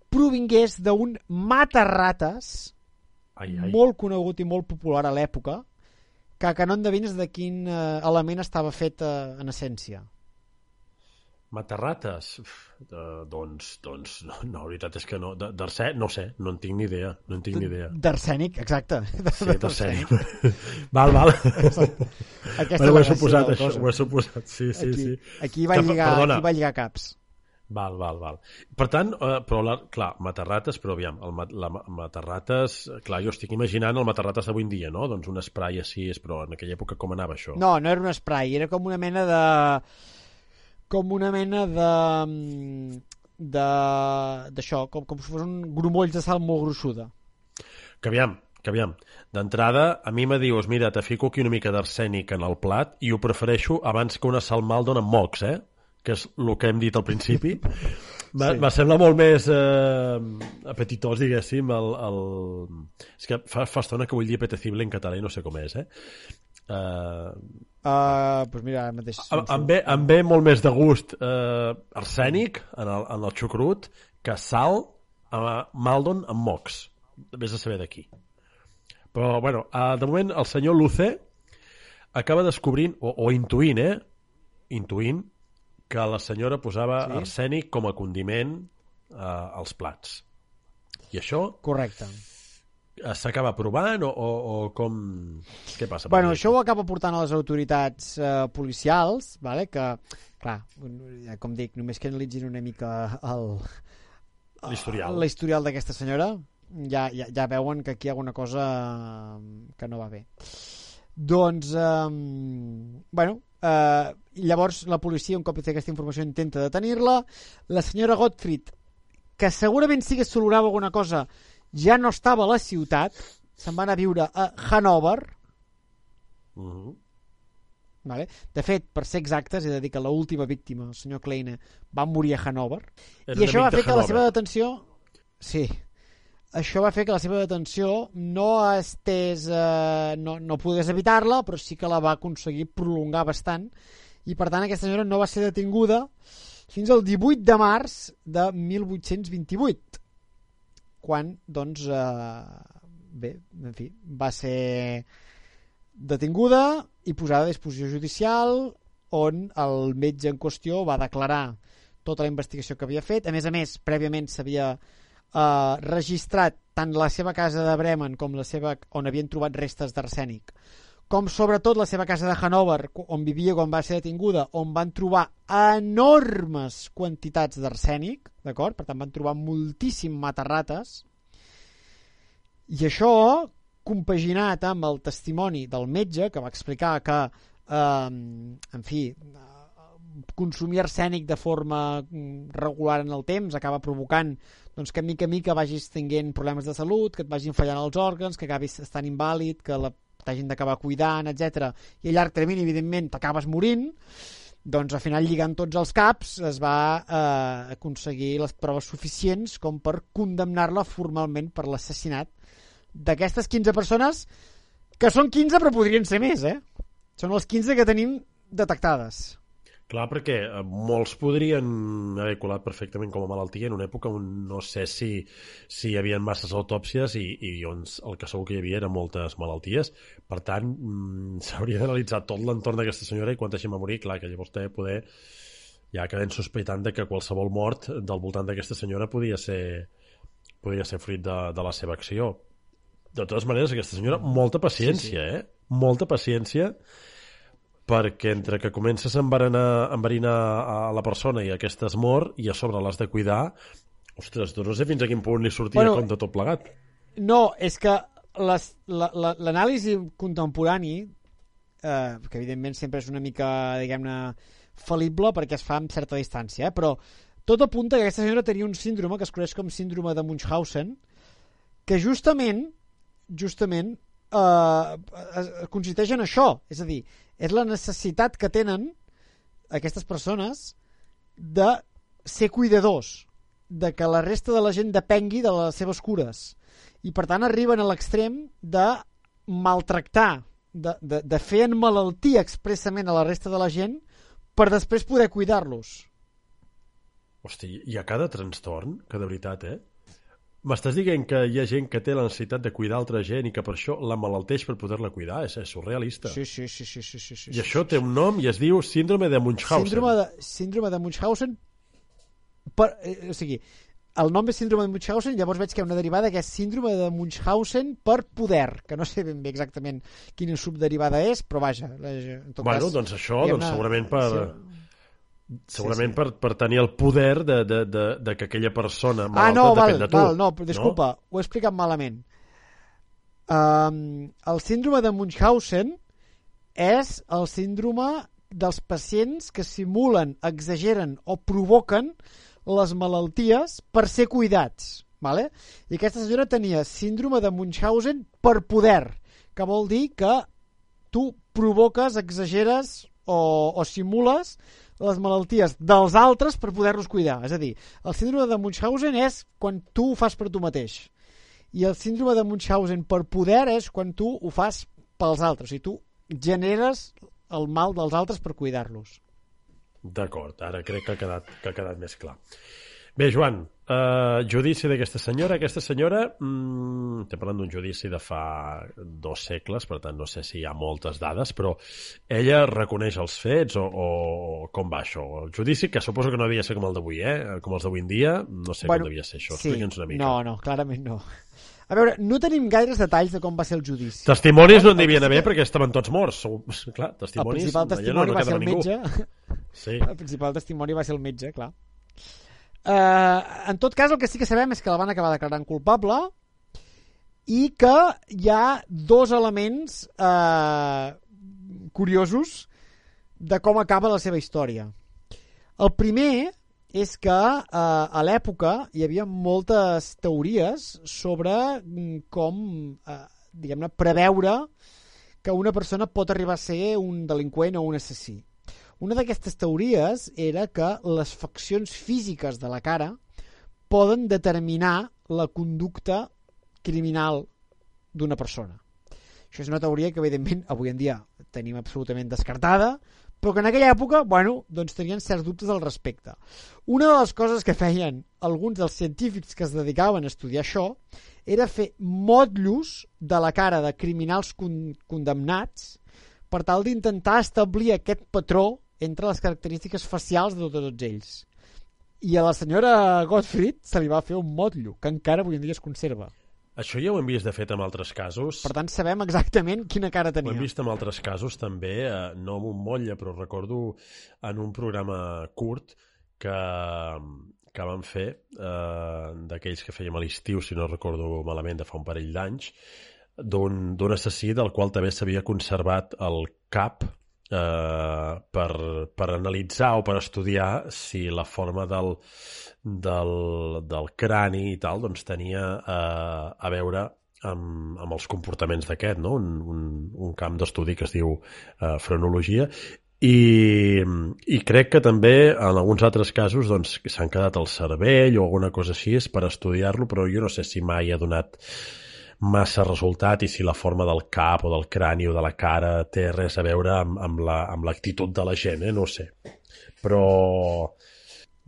provingués d'un matarrates Ai, ai. molt conegut i molt popular a l'època que, que no endevines de quin eh, element estava fet eh, en essència. Matarrates? Uf, eh, doncs, doncs, no, no, la veritat és que no. D'Arsè, no sé, no en tinc ni idea. No en tinc ni idea. D'arsènic, exacte. Sí, (laughs) d'arsènic. (laughs) val, val. Aquesta Bueno, ho he suposat, això, cosa. ho he suposat. Sí, sí, aquí, sí. aquí, va Que, lligar, perdona. aquí va lligar caps. Val, val, val. Per tant, eh, però, la, clar, matarrates, però aviam, el, la, ma- matarrates, clar, jo estic imaginant el matarrates d'avui en dia, no? Doncs un spray així, però en aquella època com anava això? No, no era un spray, era com una mena de... com una mena de... mm, de d'això, com, com si fos un grumolls de sal molt gruixuda. Que aviam, que aviam. D'entrada, a mi me dius, mira, te fico aquí una mica d'arsènic en el plat i ho prefereixo abans que una sal mal dona mocs, eh? Que és el que hem dit al principi. (laughs) Me, Sí. me sembla molt més eh, apetitós, diguéssim, el, el... És que fa, fa estona que vull dir apetecible en català i no sé com és, eh? Uh, Uh, doncs mira, ara mateix... em, em, ve, em ve molt més de gust eh, arsènic en el, en el xucrut que sal a Maldon amb mocs. Vés a saber d'aquí. Però, bueno, eh, de moment el senyor Luce acaba descobrint, o, o intuint, eh? Intuint que la senyora posava Sí. sí? arsènic com a condiment eh, als plats. I això Correcte. S'acaba provant o, o, o com... Què passa? Bueno, aquí? això ho acaba portant a les autoritats eh, policials, vale? que, clar, com dic, només que analitzin una mica el, L'historial. la historial d'aquesta senyora, ja, ja, ja veuen que aquí hi ha alguna cosa que no va bé. Doncs, eh, bueno, eh, llavors la policia, un cop té aquesta informació, intenta detenir-la. La senyora Gottfried, que segurament sí que s'olorava alguna cosa, ja no estava a la ciutat, se'n va anar a viure a Hanover, Mhm. Vale? De fet, per ser exactes, he de dir que l'última víctima, el senyor Kleine, va morir a Hanover. Era I això va fer que la seva detenció... Sí. Això va fer que la seva detenció no estés... Eh, no, no pogués evitar-la, però sí que la va aconseguir prolongar bastant. I, per tant, aquesta senyora no va ser detinguda fins al 18 de març de 1828, quan, doncs, eh, bé, en fi, va ser detinguda i posada a disposició judicial on el metge en qüestió va declarar tota la investigació que havia fet. A més a més, prèviament s'havia eh, registrat tant la seva casa de Bremen com la seva on havien trobat restes d'arsènic com sobretot la seva casa de Hanover on vivia quan va ser detinguda on van trobar enormes quantitats d'arsènic d'acord? per tant van trobar moltíssim matarrates i això compaginat amb el testimoni del metge que va explicar que eh, en fi consumir arsènic de forma mm, regular en el temps acaba provocant doncs, que mica a mica vagis tinguent problemes de salut, que et vagin fallant els òrgans, que acabis estant invàlid, que la t'hagin d'acabar cuidant, etc. I a llarg termini, evidentment, t'acabes morint, doncs al final lligant tots els caps es va eh, aconseguir les proves suficients com per condemnar-la formalment per l'assassinat d'aquestes 15 persones que són 15 però podrien ser més, eh? Són els 15 que tenim detectades. Clar, perquè eh, molts podrien haver colat perfectament com a malaltia en una època on no sé si, si hi havia masses autòpsies i, i on el que segur que hi havia eren moltes malalties. Per tant, mm, (laughs) s'hauria d'analitzar tot l'entorn d'aquesta senyora i quan deixem a morir, clar, que llavors té poder ja quedem sospeitant de que qualsevol mort del voltant d'aquesta senyora podia ser, podia ser fruit de, de la seva acció. De totes maneres, aquesta senyora, molta paciència, sí, sí. eh? Molta paciència perquè entre que comences a enverinar, a enverinar a la persona i aquesta es mor i a sobre l'has de cuidar ostres, doncs no sé fins a quin punt li sortia Bueno, bueno, com de tot plegat No, és que les- la- l'anàlisi contemporani, eh, que evidentment sempre és una mica, diguem-ne, fal·lible perquè es fa amb certa distància, eh? però tot apunta que aquesta senyora tenia un síndrome que es coneix com síndrome de Munchausen, que justament, justament, eh, consisteix en això, és a dir, és la necessitat que tenen aquestes persones de ser cuidadors, de que la resta de la gent depengui de les seves cures i per tant arriben a l'extrem de maltractar, de, de, de fer malaltia expressament a la resta de la gent per després poder cuidar-los. Hosti, hi ha cada trastorn que de veritat, eh? M'estàs dient que hi ha gent que té la necessitat de cuidar altra gent i que per això la malalteix per poder-la cuidar? És, és surrealista. Sí, sí, sí, sí, sí, sí, sí. I això té un nom i es diu síndrome de Munchausen. Síndrome de, síndrome de Munchausen per, eh, o sigui, el nom és síndrome de Munchausen, llavors veig que hi ha una derivada que és síndrome de Munchausen per poder, que no sé ben bé exactament quina subderivada és, però vaja, la- en tot Bueno, cas... doncs això, doncs segurament per... Sí. Segurament sí. Per, per tenir el poder de, de, de, de que aquella persona Ah, malalta no, val, depèn de tu. val, no, disculpa, ho he explicat malament. Um, el síndrome de Munchausen és el síndrome dels pacients que simulen, exageren o provoquen les malalties per ser cuidats. Vale? I aquesta senyora tenia síndrome de Munchausen per poder, que vol dir que tu provoques, exageres o, o simules les malalties dels altres per poder-los cuidar. És a dir, el síndrome de Munchausen és quan tu ho fas per tu mateix. I el síndrome de Munchausen per poder és quan tu ho fas pels altres. O sigui, tu generes el mal dels altres per cuidar-los. D'acord, ara crec que ha quedat, que ha quedat més clar. Bé, Joan, eh, judici d'aquesta senyora. Aquesta senyora, mm, estem parlant d'un judici de fa dos segles, per tant no sé si hi ha moltes dades, però ella reconeix els fets o, o com va això? El judici, que suposo que no devia ser com el d'avui, eh? Com els d'avui en dia, no sé Bueno, com devia ser això. Sí, Explica'ns una mica. no, no, clarament no. A veure, no tenim gaires detalls de com va ser el judici. Testimonis no en El devien haver perquè estaven tots morts. Clar, El testimonis... principal allà testimoni no, no va ser el ningú. metge. Sí. El principal testimoni va ser el metge, clar. Uh, en tot cas, el que sí que sabem és que la van acabar declarant culpable i que hi ha dos elements uh, curiosos de com acaba la seva història. El primer és que uh, a l'època hi havia moltes teories sobre mm, com, uh, diguem-ne, preveure que una persona pot arribar a ser un delinqüent o un assassí. Una d'aquestes teories era que les faccions físiques de la cara poden determinar la conducta criminal d'una persona. Això és una teoria que, evidentment, avui en dia tenim absolutament descartada, però que en aquella època, bueno, doncs tenien certs dubtes al respecte. Una de les coses que feien alguns dels científics que es dedicaven a estudiar això era fer motllos de la cara de criminals con condemnats per tal d'intentar establir aquest patró entre les característiques facials de tots ells. I a la senyora Gottfried se li va fer un motllo, que encara avui en dia es conserva. Això ja ho hem vist, de fet, en altres casos. Per tant, sabem exactament quina cara Ho tenia. hem vist en altres casos també, eh, no amb un motlle, però recordo en un programa curt que, que vam fer, eh, d'aquells que fèiem a l'estiu, si no recordo malament, de fa un parell d'anys, d'un assassí del qual també s'havia conservat el cap eh, per, per analitzar o per estudiar si la forma del, del, del crani i tal doncs tenia eh, a veure amb, amb els comportaments d'aquest, no? un, un, un camp d'estudi que es diu eh, frenologia, i, i crec que també en alguns altres casos doncs, s'han quedat al cervell o alguna cosa així per estudiar-lo, però jo no sé si mai ha donat massa resultat i si la forma del cap o del crani o de la cara té res a veure amb, amb la- amb l'actitud la, de la gent, eh? no ho sé. Però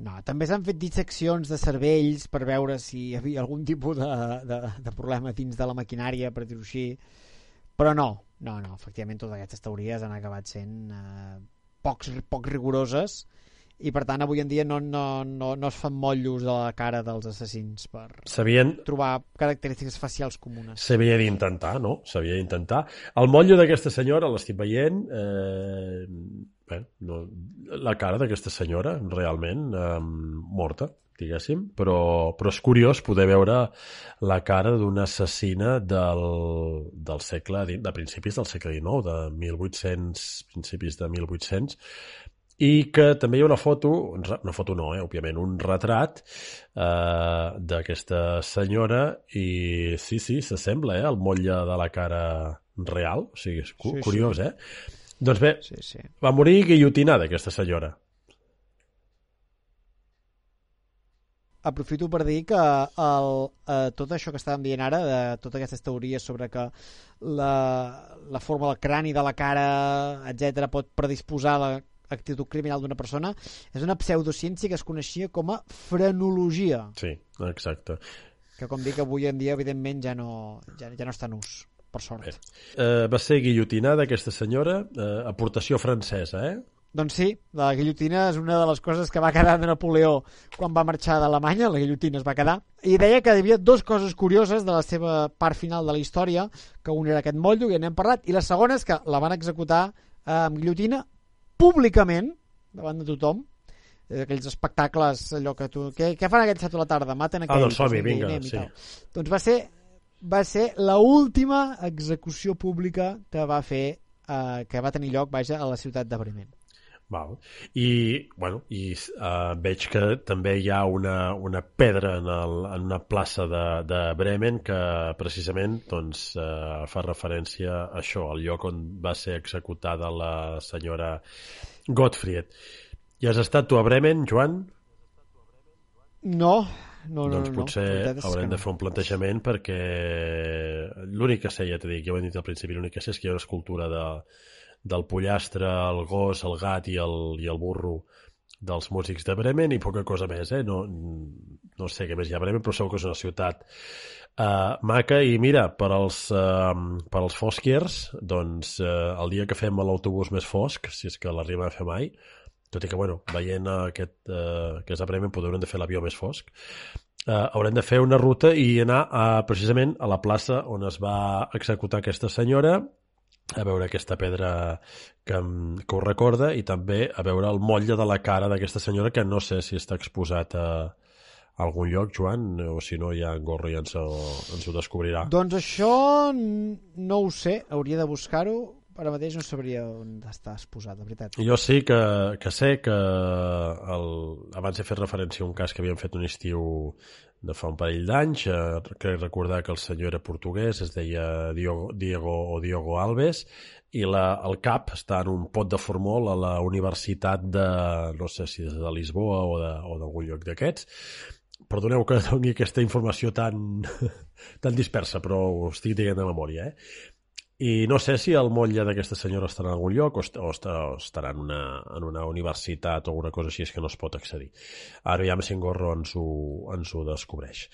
No, també s'han fet disseccions de cervells per veure si hi havia algun tipus de, de, de problema dins de la maquinària, per dir-ho així. Però no, no, no, efectivament totes aquestes teories han acabat sent eh, pocs, poc rigoroses per tant avui en dia no, no, no, no es fan motllos de la cara dels assassins per s'havien trobar característiques facials comunes. S'havia d'intentar, no? S'havia d'intentar. El motllo d'aquesta senyora, l'estic veient, eh, bé, no, la cara d'aquesta senyora, realment, eh, morta, diguéssim, però, però és curiós poder veure la cara d'una assassina del, del segle, de principis del segle XIX, de 1800, principis de 1800, i que també hi ha una foto, una foto no, eh, òbviament, un retrat eh, d'aquesta senyora i sí, sí, s'assembla eh, al motlle de la cara real, o sigui, és cu Sí, sí. curiós, eh? Doncs bé, Sí, sí. va morir guillotinada aquesta senyora. aprofito per dir que el, eh, tot això que estàvem dient ara, de totes aquestes teories sobre que la, la forma del crani, de la cara, etc pot predisposar a l'actitud criminal d'una persona, és una pseudociència que es coneixia com a frenologia. Sí, exacte. que com dic avui en dia evidentment ja no, ja, ja no està en ús per sort. Bé. Eh, va ser guillotinada aquesta senyora, eh, aportació francesa, eh? Doncs sí, la guillotina és una de les coses que va quedar de Napoleó quan va marxar d'Alemanya, la guillotina es va quedar, i deia que hi havia dues coses curioses de la seva part final de la història, que un era aquest motllo, que ja n'hem parlat, i la segona és que la van executar eh, amb guillotina públicament, davant de tothom, eh, aquells espectacles, allò que tu... Què, què fan aquest set a la tarda? Maten aquell... Ah, doncs som-hi, vinga, sí. Doncs va ser, va ser la última execució pública que va fer eh, que va tenir lloc, vaja, a la ciutat de Bremen. Val. I, bueno, i uh, veig que també hi ha una, una pedra en, el, en una plaça de, de Bremen que precisament doncs, uh, fa referència a això, al lloc on va ser executada la senyora Gottfried. I has estat tu a Bremen, Joan? No, no, no. doncs no, potser no. Haurem de fer un plantejament perquè l'únic que sé, ja t'he dit, ja ho hem dit al principi, l'únic que sé és que hi ha una escultura de, del pollastre, el gos, el gat i el, i el burro dels músics de Bremen i poca cosa més, eh? No, no sé què més hi ha a Bremen, però segur que és una ciutat uh, maca i mira, per als, uh, per als fosquiers, doncs uh, el dia que fem l'autobús més fosc, si és que l'arribem a fer mai, tot i que, bueno, veient aquest, uh, que és a Bremen, podrem de fer l'avió més fosc, uh, haurem de fer una ruta i anar a, precisament a la plaça on es va executar aquesta senyora a veure aquesta pedra que, que ho recorda i també a veure el motlle de la cara d'aquesta senyora que no sé si està exposat a, a algun lloc, Joan, o si no ja en Gorro ja ens ho, ens ho descobrirà. Doncs això no ho sé, hauria de buscar-ho. Ara mateix no sabria on està exposat, de veritat. Jo sí que, que sé que el, abans he fet referència a un cas que havíem fet un estiu de fa un parell d'anys, eh, crec recordar que el senyor era portuguès, es deia Diogo, Diego o Diogo Alves, i la, el cap està en un pot de formol a la Universitat de, no sé si és de Lisboa o d'algun lloc d'aquests. Perdoneu que doni aquesta informació tan, (laughs) tan dispersa, però ho estic dient de memòria, eh? I no sé si el motlle d'aquesta senyora estarà en algun lloc o, est o, està, o estarà en una, en una universitat o alguna cosa així és que no es pot accedir. Ara ja si en Gorro ens ho, ens ho descobreix.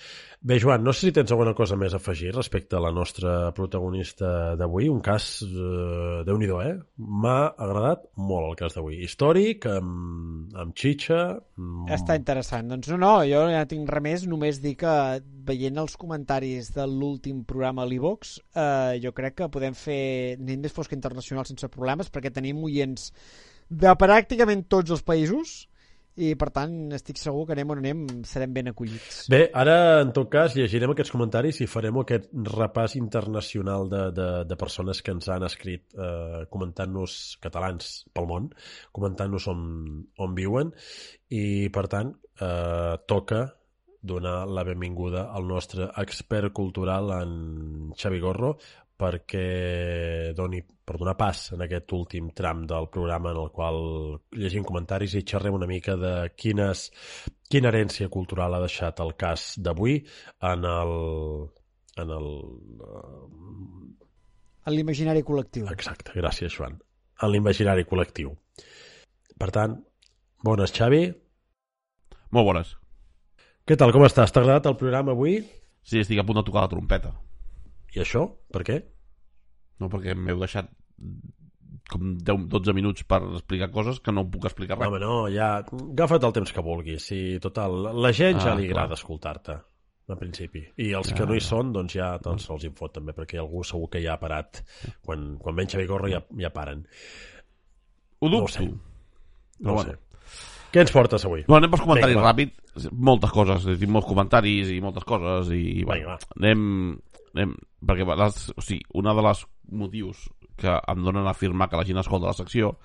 Bé, Joan, no sé si tens alguna cosa més a afegir respecte a la nostra protagonista d'avui. Un cas, eh, déu nhi eh? M'ha agradat molt el cas d'avui. Històric, amb, amb xitxa... Amb... Està interessant. Doncs no, no, jo ja tinc res més, només dir que veient els comentaris de l'últim programa a l'Ivox, eh, jo crec que podem fer nit més fosca internacional sense problemes, perquè tenim oients de pràcticament tots els països, i per tant estic segur que anem on anem serem ben acollits. Bé, ara, en tot cas, llegirem aquests comentaris i farem aquest repàs internacional de, de, de persones que ens han escrit eh, comentant-nos catalans pel món, comentant-nos on, on viuen i, per tant, eh, toca donar la benvinguda al nostre expert cultural, en Xavi Gorro, perquè doni per donar pas en aquest últim tram del programa en el qual llegim comentaris i xerrem una mica de quines, quina herència cultural ha deixat el cas d'avui en el, en el... En l'imaginari col·lectiu. Exacte, gràcies, Joan. En l'imaginari col·lectiu. Per tant, bones, Xavi. Molt bones. Què tal, com estàs? T'ha agradat el programa avui? Sí, estic a punt de tocar la trompeta. I això? Per què? No, perquè m'heu deixat com 10, 12 minuts per explicar coses que no puc explicar res. Home, no, ja... Agafa't el temps que vulguis. Sí, total, la gent ja Ah, li clar. agrada escoltar-te, en principi. I els Ja, que no hi ja. són, doncs ja doncs se'ls infot també, perquè algú segur que ja ha parat. Quan, quan ven Xavi Gorro ja, ja paren. Ho No ho dubto. sé. Però No ho bueno. sé. Què ens portes avui? No, anem pels comentaris Vinga, va. ràpid. Moltes coses, tinc molts comentaris i moltes coses i, i Vinga, bueno, va. anem, anem perquè les, o sigui, una de les motius que em donen a afirmar que la gent escolta la secció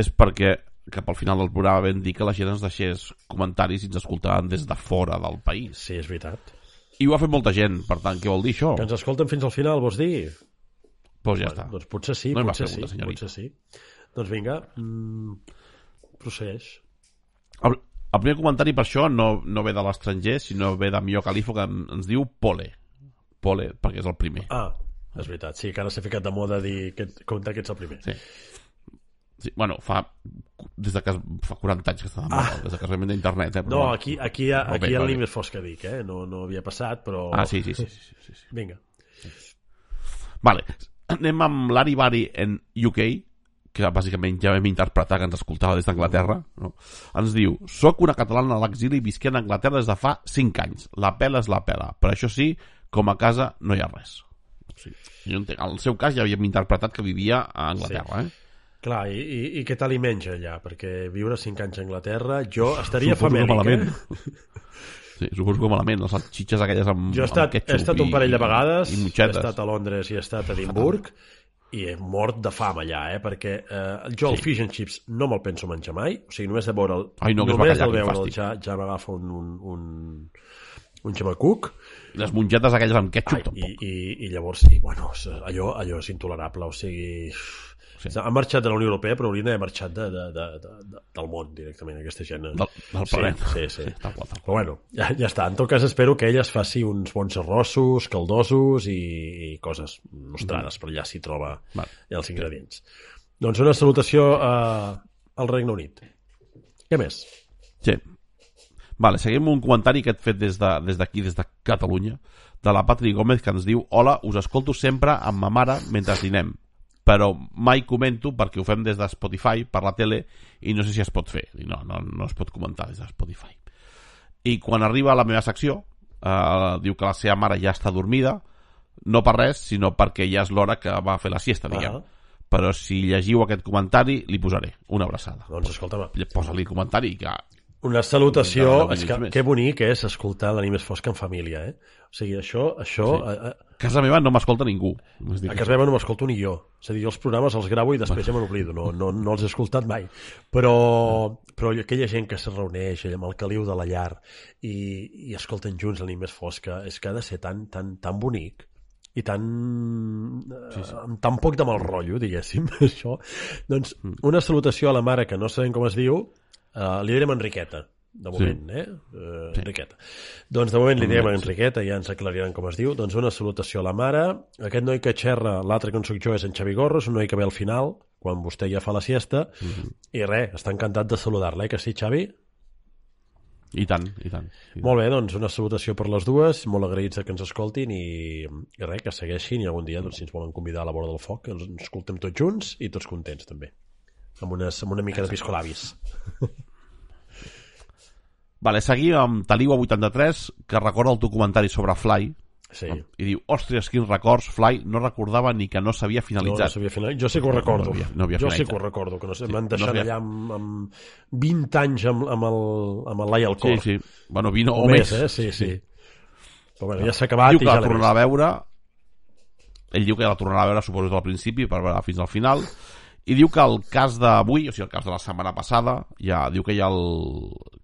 és perquè cap al final del programa vam dir que la gent ens deixés comentaris i ens escoltaven des de fora del país. Sí, és veritat. I ho ha fet molta gent, per tant, què vol dir això? Que ens escolten fins al final, vols dir? Doncs ja Bueno, està. Doncs potser sí, No va potser sí, potser sí. Doncs vinga, mm, procedeix. El, el primer comentari per això no, no ve de l'estranger, sinó ve de Mio Califo, que ens diu Pole. Pole, perquè és el primer. Ah, és veritat, sí, que ara s'ha ficat de moda dir que, comptar que ets el primer. Sí. Sí, bueno, fa des de que fa 40 anys que està de moda, des de que es remena internet, eh? però No, aquí, aquí, ha- aquí bé, el. Nimes fos que dic, eh? No, no havia passat, però... Ah, sí, sí, sí. sí, sí, sí. Vinga. Vale, anem amb l'Ari Bari en UK, que bàsicament ja vam interpretar que ens escoltava des d'Anglaterra. No? Ens diu, soc una catalana a l'exili visquent a Anglaterra des de fa 5 anys. La pela és la pela, però això sí, com a casa no hi ha res. Sí. En el seu cas ja havíem interpretat que vivia a Anglaterra, eh? Clar, i, i, i què tal hi menja allà? Perquè viure 5 anys a Anglaterra, jo estaria malament. eh? (laughs) Sí, suposo que malament, les salxitxes aquelles amb, Jo he estat, amb he estat un i- parell de vegades, i he motxetes. estat a Londres i he estat a Edimburg, i he mort de fam allà, eh? perquè eh, jo el Sí. fish and chips no me'l penso menjar mai, o sigui, només de veure'l, Ai, no, només de veure'l ja, ja m'agafa un, un, un, un xamacuc, Les mongetes aquelles amb ketchup, Ai, i, tampoc. i, i llavors, i, bueno, allò, allò és intolerable, o sigui... Sí. Sí. Han marxat de la Unió Europea, però haurien d'haver marxat de, de, de, de, de, del món directament, aquesta gent. eh? Del, del planeta. Sí, sí, sí. tal qual, tal qual. Però bueno, ja, ja està. En tot cas, espero que ella es faci uns bons arrossos, caldosos i, i coses nostrades, per allà s'hi troba Vale. ja els ingredients. Doncs una salutació a, al Regne Unit. Què més? Sí. Vale, seguim un comentari que et fet des d'aquí, de, des, des de Catalunya, de la Patri Gómez, que ens diu Hola, us escolto sempre amb ma mare mentre dinem, però mai comento perquè ho fem des de Spotify per la tele i no sé si es pot fer. No, no, no es pot comentar des de Spotify. I quan arriba a la meva secció, eh, diu que la seva mare ja està dormida, no per res, sinó perquè ja és l'hora que va fer la siesta, diguem. Ah. Però si llegiu aquest comentari, li posaré una abraçada. Doncs escolta'm, Posa-li comentari, que Una salutació, és que, que bonic és escoltar l'anime fosc en família, eh? O sigui, això, això Sí. a, a casa meva no m'escolta ningú. A, casa meva no m'escolto ni jo. És a dir, jo els programes els gravo i després ja me n'oblido, no, no, no els he escoltat mai. Però, però aquella gent que se reuneix amb el caliu de la llar i, i escolten junts l'anime fosca, és que ha de ser tan, tan, tan bonic i tan, sí, sí. amb tan poc de mal rotllo, diguéssim, (laughs) això. Doncs una salutació a la mare que no sabem com es diu, uh, li direm Enriqueta, de moment, sí. eh? Uh, Sí. Enriqueta. Doncs de moment li direm. Enriqueta, ja ens aclariran com es diu. Doncs una salutació a la mare. Aquest noi que xerra, l'altre que en soc jo, és en Xavi Gorro, és un noi que ve al final, quan vostè ja fa la siesta, i res, està encantat de saludar-la, eh, que sí, Xavi? I tant, i tant. I tant. Molt bé, doncs una salutació per les dues, molt agraïts que ens escoltin i, i res, que segueixin i algun dia, doncs, si ens volen convidar a la vora del foc, ens escoltem tots junts i tots contents també. Amb, unes, amb una mica de piscolabis. (laughs) Vale, seguim amb Taliwa83, que recorda el teu comentari sobre Fly, Sí. i diu, ostres, quins records, Fly, no recordava ni que no s'havia No, no finalitzat. s'havia finalitzat. Jo sí que ho recordo. No havia- no havia jo sí finalitzat. que ho recordo, que no sé, Sí, m'han no deixat havia- allà amb, amb 20 anys amb, amb el, amb el Lai al cor. sí, sí. Bueno, vino O, o, més, eh? Sí, sí. Però bueno, ja s'ha acabat diu i que ja la tornarà a veure ell diu que la tornarà a veure suposo del principi per veure fins al final i diu que el cas d'avui o sigui el cas de la setmana passada ja diu que ja el,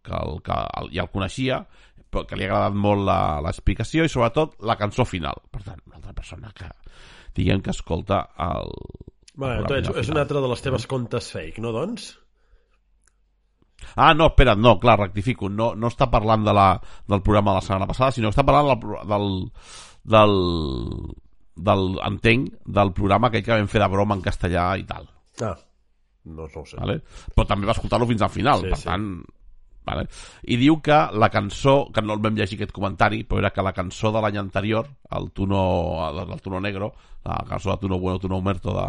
que el, que el, ja el coneixia però que li ha agradat molt l'explicació i sobretot la cançó final per tant una altra persona que diguem que escolta el, Bueno, tu ets, és final. un altre de les teves contes fake, no, doncs? Ah, no, espera't, no, clar, rectifico. No, no està parlant de la, del programa de la setmana passada, sinó que està parlant del, del, del, del, entenc, del programa aquell que vam fer de broma en castellà i tal. Ah, no, no ho sé. Vale? Però també va escoltar-lo fins al final, Sí, per sí. tant... Vale? I diu que la cançó, que no el vam llegir aquest comentari, però era que la cançó de l'any anterior, el Tuno, el Tuno Negro, la cançó de Tuno Bueno, Tuno Muerto de,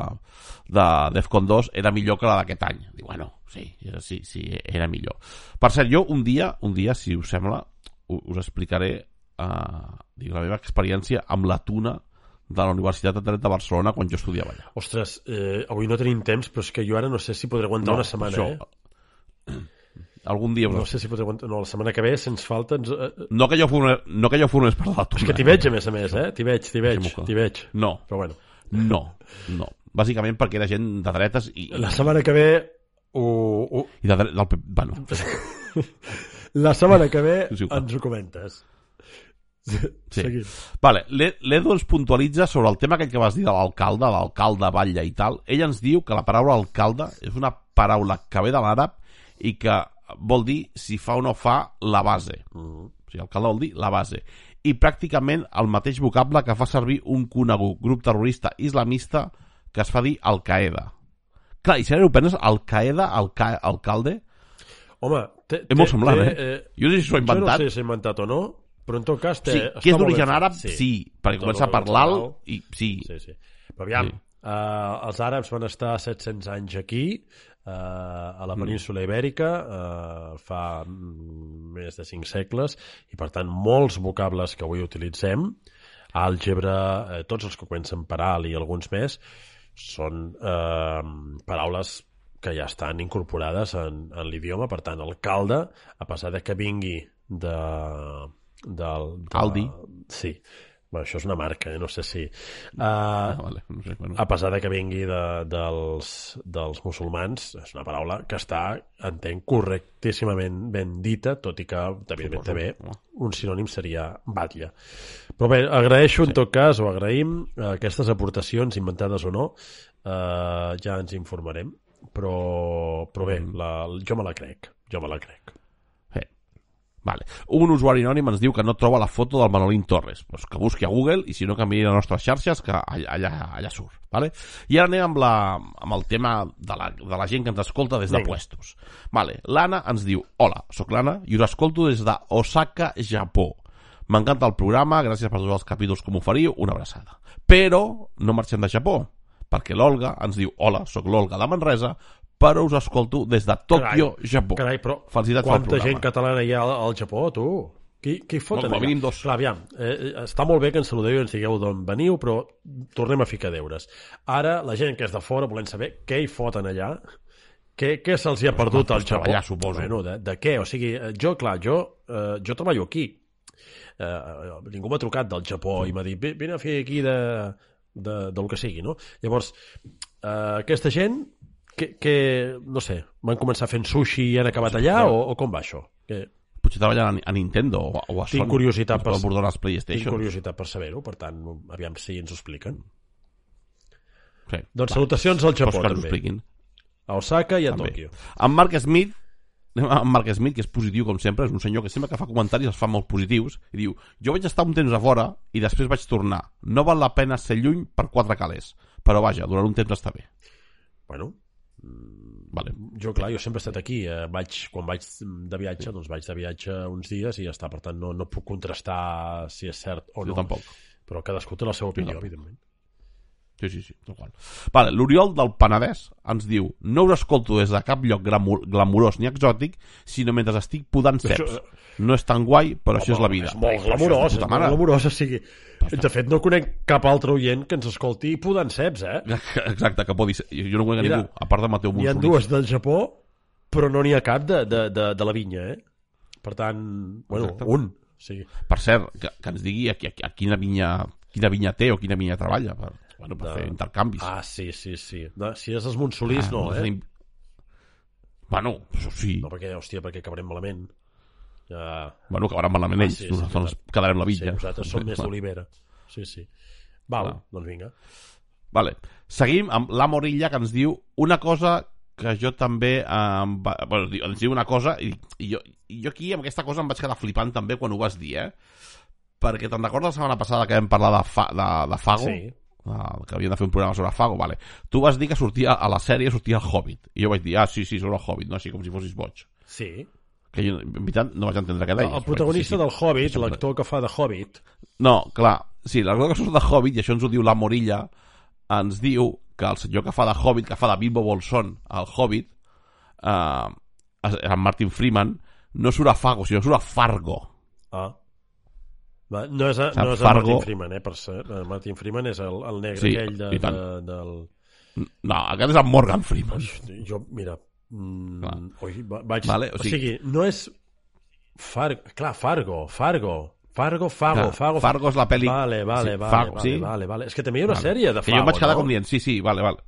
de Defcon 2, era millor que la d'aquest any. Diu, bueno, sí, sí, sí, era millor. Per cert, jo un dia, un dia, si us sembla, us explicaré uh, dic, la meva experiència amb la tuna de la Universitat de Dret de Barcelona quan jo estudiava allà. Ostres, eh, avui no tenim temps, però és que jo ara no sé si podré aguantar una setmana, això, eh? Algun dia No sé si podré aguantar... No, la setmana que ve, se'ns falta... Ens... eh, eh, No que jo formés, no que jo formés de la tuna. És que t'hi veig, a més a més, eh? T'hi veig, t'hi veig, t'hi veig. No, Però bueno, no, no. Bàsicament perquè era gent de dretes i, la setmana que ve... Ho, ho... i de dret, del, bueno, (laughs) La setmana que ve ens ho comentes. Sí. Seguim. Vale, l'E- l'Edu ens puntualitza sobre el tema aquell que vas dir de l'alcalde, l'alcalde batlla i tal. Ell ens diu que la paraula alcalde és una paraula que ve de l'àrab i que vol dir si fa o no fa la base. Mm. O sigui, alcalde vol dir la base. I pràcticament el mateix vocable que fa servir un conegut grup terrorista islamista que es fa dir Al-Qaeda. Clar, i si ara ho penses, Al-Qaeda, Alca Alcalde, Home, té, és molt semblant, té, eh? Jo no sé si s'ho ha Jo inventat. no sé si s'ha inventat o no, però en tot cas... Té, Sí, que és d'origen àrab, sí, perquè Tot comença l'alt és i sí, Sí, sí. Però aviam, Sí. sí. uh, els àrabs van estar 700 anys aquí, uh, a Mm. la península ibèrica, uh, fa mm, més de 5 segles, i per tant molts vocables que avui utilitzem, àlgebra, eh, tots els que comencen per alt i alguns més, són eh, paraules que ja estan incorporades en, en l'idioma, per tant, el calde, a pesar de que vingui de... del, de Aldi. Sí. Bueno, això és una marca, eh? no sé si... Uh, ah, vale, no sé, bueno. a pesar de que vingui de, dels, dels musulmans, és una paraula que està, entenc, correctíssimament ben dita, tot i que, evidentment, també un sinònim seria batlle. Però bé, agraeixo en tot cas, o agraïm eh, aquestes aportacions, inventades o no, eh, ja ens informarem, però, però bé, Mm. la, jo me la crec, jo me la crec. Vale. Un usuari anònim ens diu que no troba la foto del Manolín Torres. Pues que busqui a Google i si no que miri les nostres xarxes que allà, allà, allà surt. Vale? I ara anem amb, la, amb el tema de la, de la gent que ens escolta des de Vinga. puestos. Vale. L'Anna ens diu Hola, sóc l'Anna i us escolto des de Osaka, Japó. M'encanta el programa, gràcies per tots els capítols que m'oferiu, una abraçada. Però no marxem de Japó, perquè l'Olga ens diu Hola, sóc l'Olga de Manresa, però us escolto des de Tòquio, Japó. Carai, però Felicitats quanta programa. gent catalana hi ha al, al Japó, tu? Qui, qui foten No, allà? mínim dos. Clar, aviam, eh, està molt bé que ens saludeu i ens digueu d'on veniu, però tornem a ficar deures. Ara, la gent que és de fora volem saber què hi foten allà, què, què se'ls hi ha perdut al pues Japó. treballar, suposo. Bueno, de, de què? O sigui, eh, jo, clar, jo, eh, jo treballo aquí. Eh, ningú m'ha trucat del Japó i m'ha dit, "Ve- vine a fer aquí de, de, del que sigui, no? Llavors, eh, aquesta gent, que, que, no sé, van començar fent sushi i han acabat allà, o, o com va això? Que, potser treballen a, a Nintendo o, o a Tinc Sony. curiositat per... per- les tinc PlayStation. curiositat per saber-ho, per tant, aviam si ens ho expliquen. Sí. Doncs Va, salutacions al Japó, també. expliquin. A Osaka i a També. Tòquio. En Mark Smith amb Mark Smith, que és positiu com sempre, és un senyor que sempre que fa comentaris els fa molt positius, i diu, jo vaig estar un temps a fora i després vaig tornar. No val la pena ser lluny per quatre calés, però vaja, durant un temps està bé. Bueno, Vale. jo, clar, jo sempre he estat aquí. Eh, vaig, quan vaig de viatge, doncs vaig de viatge uns dies i ja està. Per tant, no, no puc contrastar si és cert o Jo no. tampoc. Però cadascú té la seva opinió, tampoc. evidentment. Sí, sí, sí, tal qual. Vale, L'Oriol del Penedès ens diu no us escolto des de cap lloc glamurós ni exòtic, sinó mentre estic podant ceps. Això- No és tan guai, però això és la vida. És molt glamurós, és molt glamurós. O sigui, de fet, no conec cap altre oient que ens escolti podant ceps, eh? (laughs) Exacte, que pot dir... Jo no conec a Mira, ningú, a part de Mateu N'hi ha Monsolí. dues del Japó, però no n'hi ha cap de, de, de, de la vinya, eh? Per tant, bueno, Exacte. un. Sí. Per cert, que, que ens digui a, a, a quina vinya quina vinya té o quina vinya treballa per, bueno, per De- fer intercanvis. Ah, sí, sí, sí. No, si és els Montsolís, Ah, no, eh? tenim- Bueno, això sí. No, perquè, hòstia, perquè acabarem malament. Ja... Bueno, acabaran malament Ah, ells. sí, sí, nosaltres veritat. quedarem la Sí, vinya. nosaltres som més Bueno. d'olivera. Sí, sí. Val, Clar. doncs vinga. Vale. Seguim amb la Morilla que ens diu una cosa que jo també em va... bueno, ens diu una cosa i, i, jo, i jo aquí amb aquesta cosa em vaig quedar flipant també quan ho vas dir, eh? Perquè te'n recordes la setmana passada que vam parlar de, fa, de, de Fago? Sí. Ah, que havien de fer un programa sobre Fago, vale. Tu vas dir que sortia a la sèrie sortia el Hobbit. I jo vaig dir, ah, sí, sí, sobre el Hobbit, no? Així com si fossis boig. Sí. Que jo, en veritat, no vaig entendre què El, deies. el protagonista Sí, sí. del Hobbit, l'actor que fa de Hobbit, No, clar, sí, l'actor que surt de Hobbit, i això ens ho diu la Morilla, ens diu que el senyor que fa de Hobbit, que fa de Bilbo Bolsón al Hobbit, eh, en Martin Freeman, no surt a Fago, sinó surt a Fargo. ah, va, no és, a, no és el Fargo- Martin Freeman, eh, per ser. El Martin Freeman és el, el negre Sí, aquell de, de, del... No, aquest és en Morgan Freeman. Jo, mira... Mm, oi, va- vaig, Vale, o o, sigui- sigui, no és... Fargo, clar, Fargo, Fargo, Fargo, Fago, Clar, Fago, Fargo és la pel·li... Vale, vale, Sí, vale, Fargo, vale, sí. vale, vale. És que també hi ha una Vale. sèrie de Que Fargo, jo em vaig quedar no? com dient, sí, sí, vale, vale.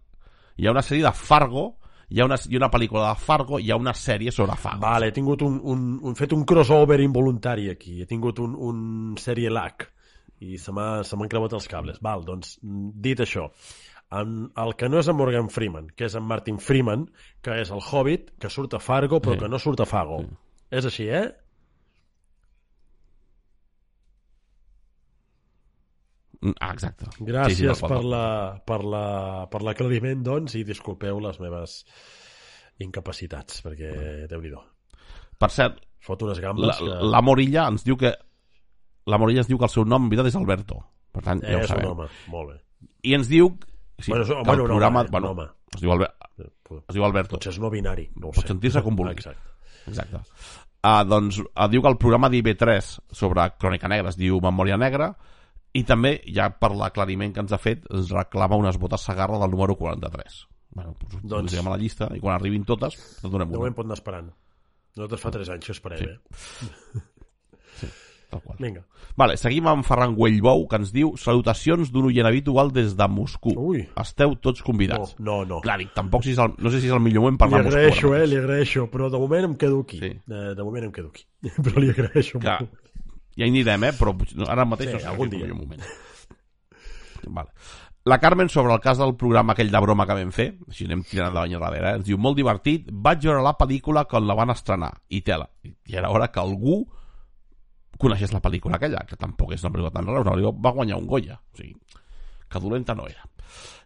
Hi ha una sèrie de Fargo, hi ha una, hi ha una pel·lícula de Fargo, hi ha una sèrie sobre Fargo. Vale, he tingut un, un, un, fet un crossover involuntari aquí. He tingut un, un sèrie lag i se m'ha- se m'han creuat els cables. Val, doncs, dit això, en, el que no és en Morgan Freeman, que és en Martin Freeman, que és el Hobbit, que surt a Fargo, però Sí. que no surt a Fago. És així, eh? Ah, exacte. Gràcies Sí, sí, per la- per la- per l'aclariment, doncs, i disculpeu les meves incapacitats, perquè déu nhi Per cert, Fot unes la, gambes que... la Morilla ens diu que la Morilla ens diu que el seu nom en veritat és Alberto. Per tant, ja ho és un sabem. home, molt bé. I ens diu sí, Bueno, és- que bueno, el programa... home, eh? bueno, home. es diu, Albert, Pot- es diu Alberto. Potser és no binari, no ho Pot sé. sentir-se com vulgui. Exacte. Exacte. Uh, doncs uh, diu que el programa d'IB3 sobre Crònica Negra es diu Memòria Negra i també, ja per l'aclariment que ens ha fet, ens reclama unes botes Sagarra del número 43. Bueno, doncs, Doncs- doncs... a la llista i quan arribin totes, en donem De una. moment pot anar esperant. Nosaltres fa 3 anys que esperem, Sí. eh? Tal qual. Vinga. Vale, seguim amb Ferran Güellbou, que ens diu Salutacions d'un oient habitual des de Moscou. Ui. Esteu tots No, convidats. no, no. Clar, dic, tampoc si és el, no sé si és el millor moment per Li anar a Moscou. agraeixo, ara eh? Li agraeixo, però de moment em quedo aquí. Sí. Eh, de moment em quedo aquí. (laughs) Però li agraeixo Clar, molt. Ja hi anirem, eh? Però ara mateix Sí, no sé algun dia. moment. (laughs) Vale. La Carmen, sobre el cas del programa aquell de broma que vam fer, així anem tirant de bany darrere, eh? ens diu, molt divertit, vaig veure la pel·lícula quan la van estrenar, i tela. I era hora que algú coneixés la pel·lícula aquella, que tampoc és una pel·lícula tan rara, pel·lícula va guanyar un Goya, o sigui, que dolenta no era.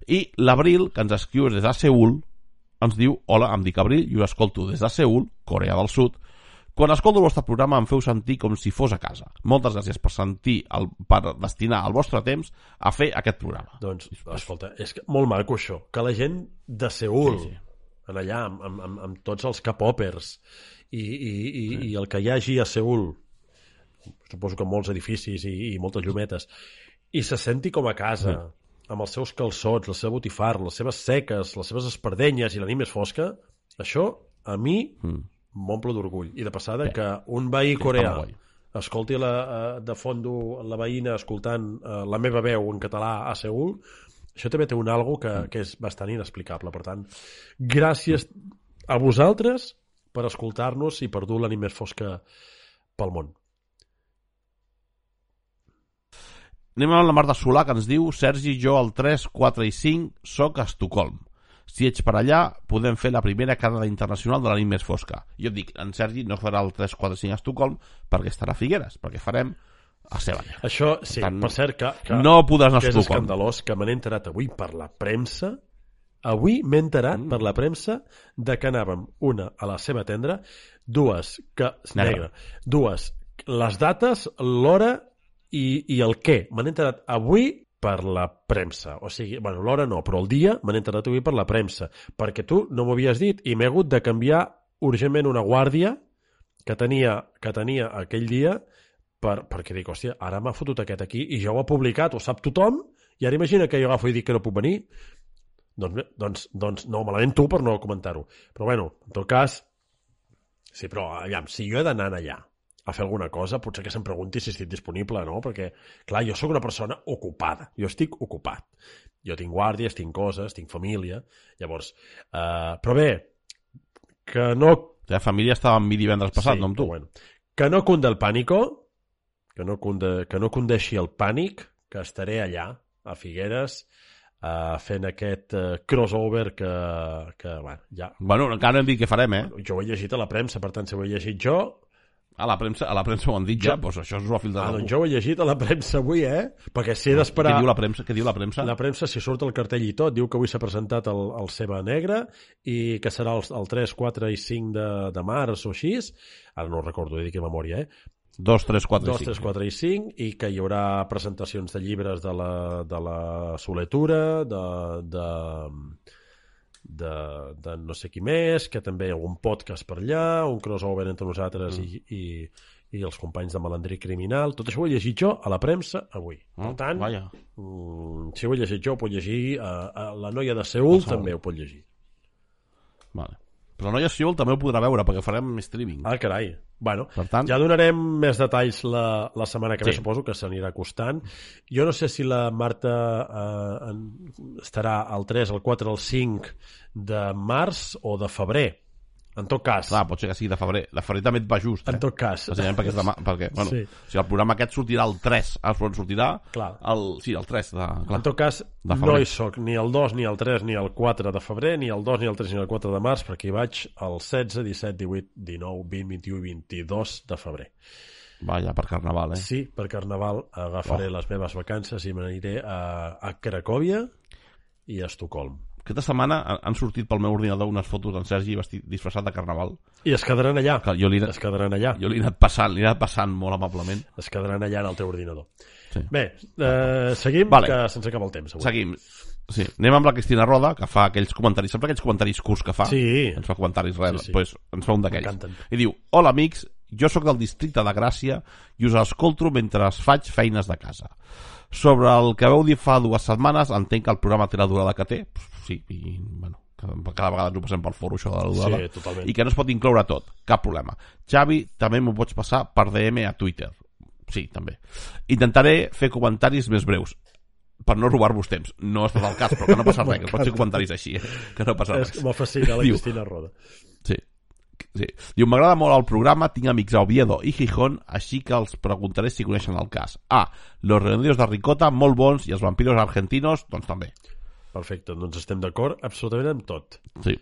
I l'Abril, que ens escriu des de Seul, ens diu, hola, em dic Abril i us escolto des de Seul, Corea del Sud, quan escolto el vostre programa em feu sentir com si fos a casa. Moltes gràcies per sentir, el, per destinar el vostre temps a fer aquest programa. Doncs, escolta, és que molt maco això, que la gent de Seul, Sí, sí. en allà, amb, amb, amb, amb tots els capòpers i, i, i, sí. i el que hi hagi a Seul, suposo que molts edificis i, i moltes llumetes, i se senti com a casa, sí. amb els seus calçots, la seva botifar, les seves seques, les seves espardenyes i la nit més fosca, això, a mi, Mm. M'omple d'orgull. I de passada que un veí coreà escolti la, eh, de fondo la veïna escoltant eh, la meva veu en català a Seul, això també té un algo que, que és bastant inexplicable. Per tant, gràcies a vosaltres per escoltar-nos i per dur la nit més fosca pel món. Anem amb la Marta Solà, que ens diu Sergi, jo el 3, 4 i 5 soc a Estocolm. Si ets per allà, podem fer la primera quedada internacional de la nit més fosca. Jo et dic, en Sergi no farà el 3, 4 i 5 a Estocolm perquè estarà a Figueres, perquè farem a Sebanya. Això, sí, tant, per cert, que, que, no podràs anar que a és Estocolm. escandalós, que me n'he enterat avui per la premsa, avui m'he enterat Mm. per la premsa de que anàvem, una, a la seva tendra, dues, que... Negra. Negra. Dues, les dates, l'hora i, i el què. Me n'he enterat avui per la premsa. O sigui, bueno, l'hora no, però el dia me n'he enterat avui per la premsa. Perquè tu no m'ho havies dit i m'he hagut de canviar urgentment una guàrdia que tenia, que tenia aquell dia per, perquè dic, hòstia, ara m'ha fotut aquest aquí i ja ho ha publicat, ho sap tothom, i ara imagina que jo agafo i dic que no puc venir. Doncs, doncs, doncs no, me lamento per no comentar-ho. Però bueno, en tot cas, sí, però aviam, si jo he d'anar allà a fer alguna cosa, potser que se'm pregunti si estic disponible, no? Perquè, clar, jo sóc una persona ocupada. Jo estic ocupat. Jo tinc guàrdies, tinc coses, tinc família. Llavors, eh, però bé, que no La família estava amb mi divendres passat, no amb tu. Bueno. Que no cunde el pànico, que no, cunde, que no condeixi el pànic, que estaré allà, a Figueres, uh, fent aquest uh, crossover que, que bueno, ja... Bueno, encara no hem dit què farem, eh? Jo ho he llegit a la premsa, per tant, si ho he llegit jo... A la premsa, a la premsa ho han dit ja, doncs això us ho ha filtrat Ah, doncs jo ho he llegit a la premsa avui, eh? Perquè si he d'esperar... Què diu la premsa? Què diu la premsa? La premsa, si surt el cartell i tot, diu que avui s'ha presentat el, el Ceba Negre i que serà el, el 3, 4 i 5 de, de març o així. Ara no ho recordo, he dit que memòria, eh? 2, 3, 4 2, i 3, 5. 4 i 5 i que hi haurà presentacions de llibres de la, de la Soletura, de, de, de, de no sé qui més, que també hi ha algun podcast per allà, un crossover entre nosaltres mm. i, i, i els companys de Malandrí Criminal. Tot això ho he llegit jo a la premsa avui. Oh, per tant, Vaja. mm, si ho he llegit jo, ho pot llegir, uh, uh, la noia de Seul Qualsevol. també ho pot llegir. Vale. Però la noia Seul també ho podrà veure perquè farem streaming. Ah, carai. Bueno, Per tant, Ja donarem més detalls la, la setmana que ve, Sí. suposo que s'anirà acostant. Jo no sé si la Marta eh, estarà al 3, al 4, al 5 de març o de febrer. En tot cas, clar, pot ser que sigui de febrer. De febrer també et va just, en eh? tot cas, Precisament perquè, és demà, perquè bueno, Sí. sí. si el programa aquest sortirà el 3, el front sortirà Clar. el, sí, el 3 de, clar. en tot cas de no hi soc ni el 2, ni el 3, ni el 4 de febrer, ni el 2, ni el 3, ni el 4 de març, perquè hi vaig el 16, 17, 18, 19, 20, 21 i 22 de febrer. Vaja, per Carnaval, eh? Sí, per Carnaval agafaré Oh. les meves vacances i me n'aniré a, a Cracòvia i a Estocolm. Aquesta setmana han- sortit pel meu ordinador unes fotos d'en Sergi vestit, disfressat de Carnaval. I es quedaran allà. Que jo li, Es quedaran allà. jo li he anat passant, li he anat passant molt amablement. Es quedaran allà en el teu ordinador. Sí. Bé, eh, seguim, Vale. que se'ns acaba el temps. Avui. Seguim. Sí. Anem amb la Cristina Roda, que fa aquells comentaris, sempre aquells comentaris curts que fa. Sí. Ens fa comentaris res, Sí, sí. Pues, ens fa un d'aquells. I diu, hola amics, jo sóc del districte de Gràcia i us escolto mentre faig feines de casa. Sobre el que veu dir fa dues setmanes, entenc que el programa té la durada que té. Sí, i, bueno, cada, cada vegada ens ho passem pel foro, això de la durada. Sí, totalment. I que no es pot incloure tot, cap problema. Xavi, també m'ho pots passar per DM a Twitter. Sí, també. Intentaré fer comentaris més breus per no robar-vos temps. No és tot el cas, però que no passa (laughs) res, que pots fer comentaris així, eh? que no passa És res. que m'ha fascinat la Diu- Cristina Roda. Sí. Sí. Diu, m'agrada molt el programa, tinc amics a Oviedo i Gijón, així que els preguntaré si coneixen el cas. Ah, los redondeos de ricota, molt bons, i els vampiros argentinos, doncs també. Perfecte, doncs estem d'acord absolutament amb tot. Sí,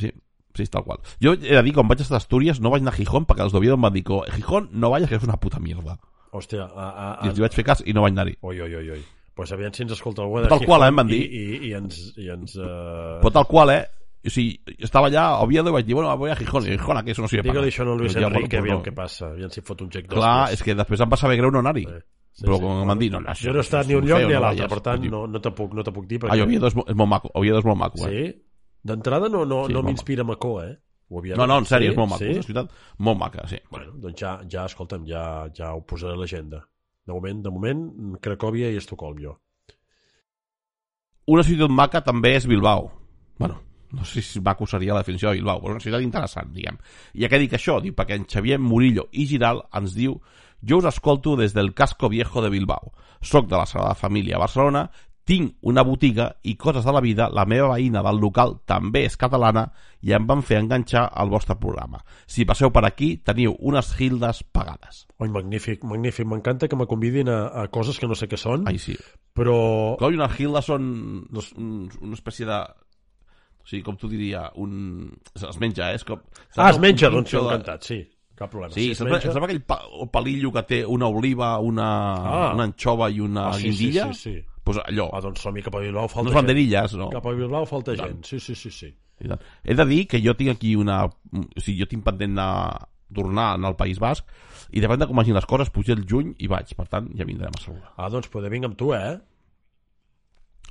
sí, sí, tal qual. Jo he de dir, quan vaig estar a Astúries, no vaig anar a Gijón perquè els d'Oviedo em van dir que Gijón no vayas, que és una puta mierda. Hòstia, a, a, I a... els hi vaig fer cas i no vaig anar-hi. Oi, oi, oi, oi. Pues aviam si ens escolta algú de Tal qual, eh, em van i, dir. I, i, ens... I ens uh... Però tal qual, eh? O sigui, estava allà a Oviedo i vaig dir, bueno, voy a Gijón. I Gijón, que eso no sirve Digue-li això al Luis Però Enrique, bueno, pues aviam què passa. Aviam si fot un xec Clar, és que després em va saber greu no anar-hi. Sí, sí, Però sí. com em van dir, no, no, Jo no he estat això ni a un lloc ni a l'altre, per tant, no, no te puc, no te puc dir. Ai, Oviedo és, és molt maco. Oviedo és molt maco, eh? Sí? D'entrada no, no, Sí, no m'inspira Macó, eh? Havia... No, no, en sèrio, Sí? és molt maco. Sí? És ciutat molt maca, sí. Bueno, doncs ja, ja escolta'm, ja, ja ho posaré a l'agenda. De moment, de moment, Cracòvia i Estocolm, jo. Una ciutat maca també és Bilbao. Bueno, no sé si maco seria la definició de Bilbao, però és una ciutat interessant, diguem. I ja que dic això, dic perquè en Xavier Murillo i Giral ens diu jo us escolto des del casco viejo de Bilbao. Soc de la Sagrada Família a Barcelona, tinc una botiga i coses de la vida, la meva veïna del local també és catalana i em van fer enganxar al vostre programa. Si passeu per aquí, teniu unes hildes pagades. Oi, magnífic, magnífic. M'encanta que me convidin a, a coses que no sé què són, Ai, sí. però... Clar, i unes hildes són una espècie de... O sigui, com tu diria, un... Es menja, eh? És com... Ah, es menja, Un doncs jo encantat, sí. Cap problema. Sí, es sembla, menja- sembla aquell pa, palillo que té una oliva, una, Ah. una anxova i una Ah, sí, sí, guindilla. sí, sí. Pues allò, Ah, doncs som-hi cap a Bilbao, falta unes gent. banderilles, no? Cap a Bilbao falta tant. gent, sí, sí, sí, sí. He de dir que jo tinc aquí una... O sigui, jo tinc pendent de tornar en el País Basc i depèn de com vagin les coses, puja el juny i vaig. Per tant, ja vindrem a saludar. Ah, doncs poder vinc amb tu, eh?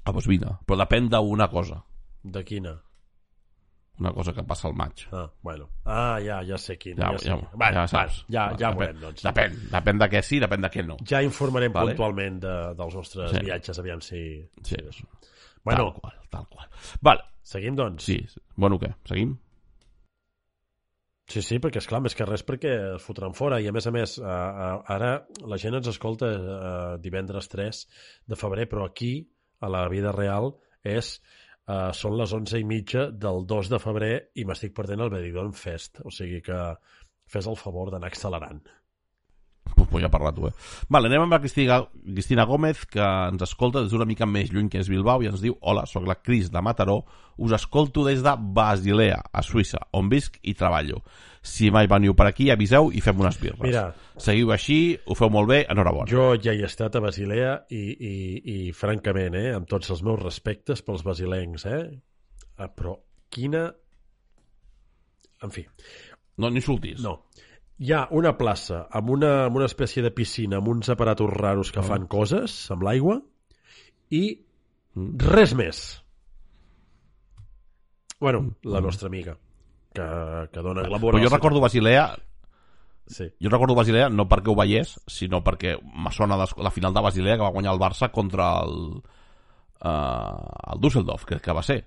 Ah, doncs vine. Però depèn d'una cosa. De quina? Una cosa que passa al maig. Ah, bueno. Ah, ja, ja sé quina. Ja, Ja, sé ja. Vale, ja saps. vale, ja, ja depèn, veurem, doncs. Depèn, depèn de què sí, depèn de què no. Ja informarem Vale. puntualment de, dels nostres Sí. viatges, aviam si... Sí. si Bueno, Tal qual, tal qual. Vale, seguim, doncs. sí. Bueno, què? Seguim? Sí, sí, perquè és clar, més que res perquè es fotran fora i a més a més, ara la gent ens escolta uh, divendres 3 de febrer, però aquí, a la vida real, és uh, són les 11 i mitja del 2 de febrer i m'estic perdent el Benidorm Fest, o sigui que fes el favor d'anar accelerant. Pues, pues ja parla tu, eh? Vale, anem amb la Cristina, Cristina Gómez, que ens escolta des d'una mica més lluny que és Bilbao, i ens diu Hola, sóc la Cris de Mataró, us escolto des de Basilea, a Suïssa, on visc i treballo. Si mai veniu per aquí, aviseu i fem unes birres. Mira, Seguiu així, ho feu molt bé, enhorabona. jo ja hi he estat a Basilea i, i, i francament, eh, amb tots els meus respectes pels basilencs, eh? Ah, però quina... En fi, No n'insultis. No. Hi ha una plaça amb una, amb una espècie de piscina amb uns aparatos raros que fan coses amb l'aigua i Mm. res més. Bueno, la nostra amiga que, que dona glamour. Però jo la recordo Basilea. Sí. jo recordo Basilea no perquè ho veiés, sinó perquè me sona la final de Basilea que va guanyar el Barça contra el, uh, el Düsseldorf, crec que va ser,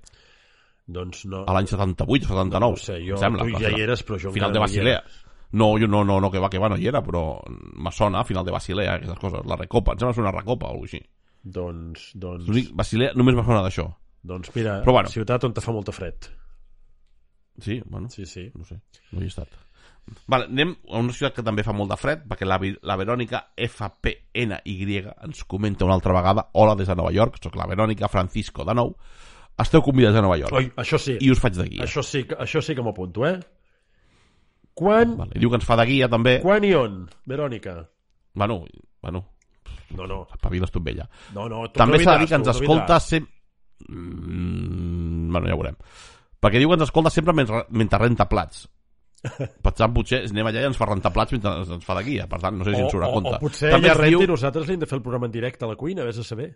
Doncs no... a l'any 78 o 79, no ho sé, jo, em sembla. tu ja hi eres, però jo final de no Basilea. era. No, jo no, no, no, que va, que va, no hi era, però me sona final de Basilea, aquestes coses, la recopa, em sembla que una recopa o alguna així. Doncs, doncs, L'únic- Basilea només me sona d'això. doncs mira, Però bueno. ciutat on te fa molta fred. Sí, bueno, Sí, sí. no sé, no hi he estat. Vale, anem a una ciutat que també fa molt de fred, perquè la, la Verònica FPNY ens comenta una altra vegada Hola des de Nova York, sóc la Verònica Francisco de nou. Esteu convidats a Nova York. Oi, això sí. I us faig de guia. Això sí, això sí que m'apunto, eh? Quan, Vale. Diu que ens fa de guia, també. quan i on, Verònica? Bueno, bueno, No, no, espaviles tu amb ella. no, no tu També no s'ha de dir que ens escolta sempre... Mm, bueno, ja ho veurem. Perquè diu que ens escolta sempre mentre, mentre renta plats. (laughs) Pensant, potser anem allà i ens fa rentar plats mentre ens- ens fa de guia. Per tant, no sé si ens O, surt a o, compte. o potser També ella renta diu... i nosaltres li hem de fer el programa en directe a la cuina, vés a saber.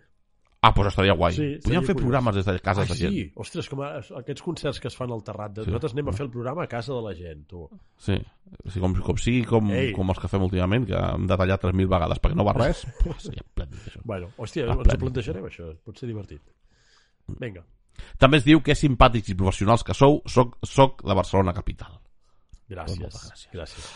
Ah, doncs estaria guai. Sí, Sí, Podríem fer curiós. programes des de casa ah, de gent. sí? Ostres, com a, aquests concerts que es fan al terrat. De... Sí. Nosaltres anem a fer el programa a casa de la gent, tu. Sí, sí com, com sigui com, Ei. com els que fem últimament, que hem de tallar 3.000 vegades perquè no va res. (laughs) pues, plèndid, això. Bueno, hòstia, ens ho plantejarem, això. Pot ser divertit. Vinga. També es diu que simpàtics i professionals que sou, soc, soc de Barcelona capital. Gràcies. gràcies. gràcies.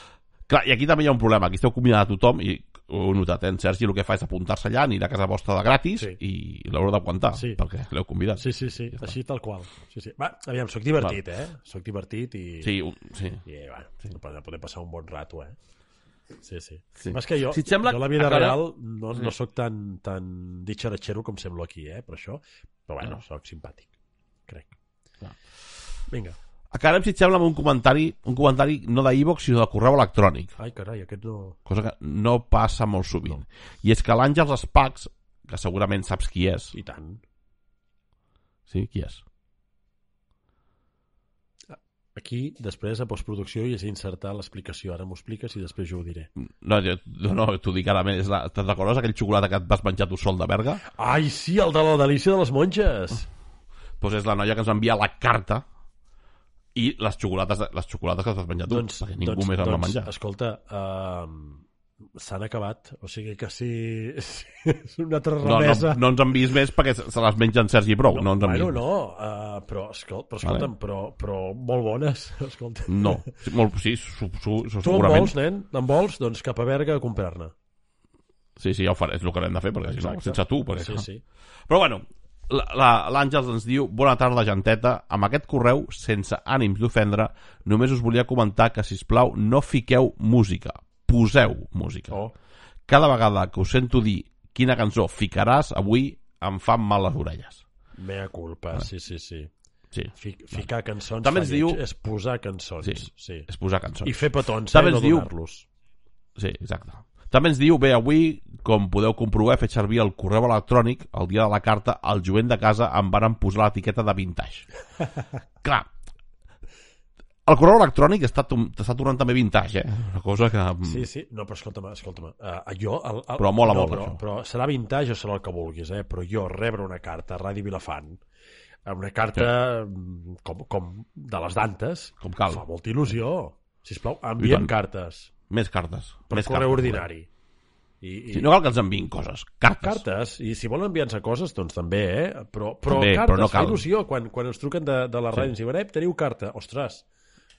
Clar, i aquí també hi ha un problema. Aquí esteu convidant a tothom i ho he notat, eh? En Sergi el que fa és apuntar-se allà, anirà a casa vostra de gratis Sí. i l'haureu d'aguantar, Sí. perquè l'heu convidat. Sí, sí, sí, així tal qual. Sí, sí. Va, aviam, sóc divertit, eh? Sóc divertit i... Sí, un, sí. I, va, sí. podem passar un bon rato, eh? Sí, sí. Sí. Més que jo, Si sembla, jo la vida encara- real no, no sóc tan, tan ditxaratxero com semblo aquí, eh? Per això. Però bueno, No. sóc simpàtic, crec. Clar. Vinga. Acabem, si et sembla, amb un comentari, un comentari no d'e-box, sinó de correu electrònic, Ai, carai, aquest no... cosa que no passa molt sovint. I és que l'Àngels Espacs, que segurament saps qui és, I tant. sí, qui és? Aquí, després, a postproducció, hi has d'insertar l'explicació. Ara m'ho expliques i després jo ho diré. No, jo, no, no t'ho dic ara més. La, te'n recordes aquell xocolata que et vas menjar tu sol de Berga? Ai, sí, el de la delícia de les monges! Doncs pues és la noia que ens va enviar la carta i les xocolates, les xocolates que et vas menjar tu, doncs, perquè ningú doncs, més en va doncs, menjar. Escolta, uh, s'han acabat. O sigui que si, (laughs) si és una altra No, no, remesa... no ens envies més perquè se les menja en Sergi Brou, no, ens envies bueno, més. no, uh, però, escol, però escolta'm, però, però molt bones, (laughs) escolta. No, sí, molt, sí, su, su, su, Tu en segurament. vols, nen? En vols? Doncs cap a Berga a comprar-ne. Sí, sí, ja ho faré, és el que hem de fer, perquè si no, sense tu. Perquè... Sí, sí. Però bueno, l'Àngels ens diu Bona tarda, genteta. Amb aquest correu, sense ànims d'ofendre, només us volia comentar que, si plau no fiqueu música. Poseu música. Oh, Cada vegada que us sento dir quina cançó ficaràs avui, em fan mal les orelles. mea culpa, sí, sí, sí. Sí, Fic, ficar cançons També ens diu- és posar cançons. Sí. Sí. és posar cançons. I fer petons, També eh, no donar-los. Sí, exacte. També ens diu, bé, avui, com podeu comprovar, he fet servir el correu electrònic, el dia de la carta, al jovent de casa em varen posar l'etiqueta de vintage. (laughs) Clar, el correu electrònic està, està tornant també vintage, eh? Una cosa que... Sí, sí. No, però escolta'm, escolta'm. Uh, jo... El, el, Però mola no, molt, però, això. però serà vintage o serà el que vulguis, eh? Però jo rebre una carta a Ràdio Vilafant una carta sí. com, com de les d'antes Com cal. fa molta il·lusió. Sisplau, enviem cartes Més cartes. per més correu cartes, ordinari. I, i... Sí, no cal que ens enviïn coses. Cartes. cartes, i si volen enviar-nos coses, doncs també, eh? Però, però També, cartes, però no fa cal. il·lusió. Quan, quan ens truquen de, de la Sí. ràdio ens diuen, eh, teniu carta. Ostres,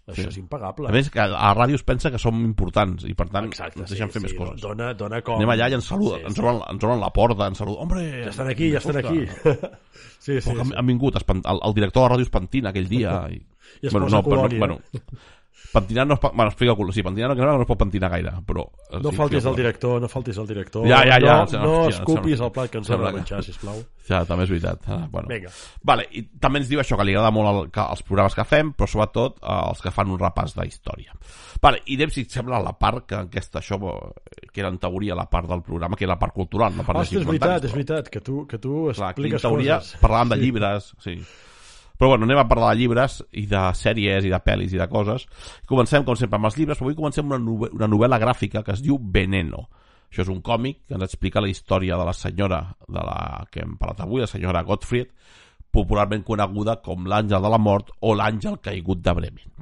això Sí. és impagable. A més, que a la ràdio es pensa que som importants i, per tant, Exacte, ens deixen fer més coses. Dona, dona com... Anem allà i ens saluden, Sí, ens, sí. obren, ens obren la porta, ens saluden. Hombre, Ja estan aquí, ja estan aquí. (laughs) sí, sí, Però sí. han, han vingut, es pan- el, el director de la ràdio es pentina aquell dia. I, (laughs) I es posa però colònia. bueno, (laughs) pentinar no es, pa- bueno, explica el sí, pentinar no, que no es pot pentinar gaire, però... No sí, faltis al director, no faltis al director. Ja, ja, ja, No, sí, no hòstia, escupis sembla- el plat que ens sembla hem de que- menjar, sisplau. Ja, també és veritat. Ah, bueno. Vinga. Vale, i també ens diu això, que li agrada molt el, que, els programes que fem, però sobretot eh, els que fan un repàs de història. Vale, i anem, si et sembla, la part que aquesta, això, que era en teoria la part del programa, que era la part cultural, la part és de veritat, és veritat, que tu, que tu Clar, aquí en expliques teoria coses. parlàvem de llibres, sí. Però bueno, anem a parlar de llibres i de sèries i de pel·lis i de coses. Comencem, com sempre, amb els llibres, però avui comencem una, una novel·la gràfica que es diu Veneno. Això és un còmic que ens explica la història de la senyora de la que hem parlat avui, la senyora Gottfried, popularment coneguda com l'àngel de la mort o l'àngel caigut de Bremen.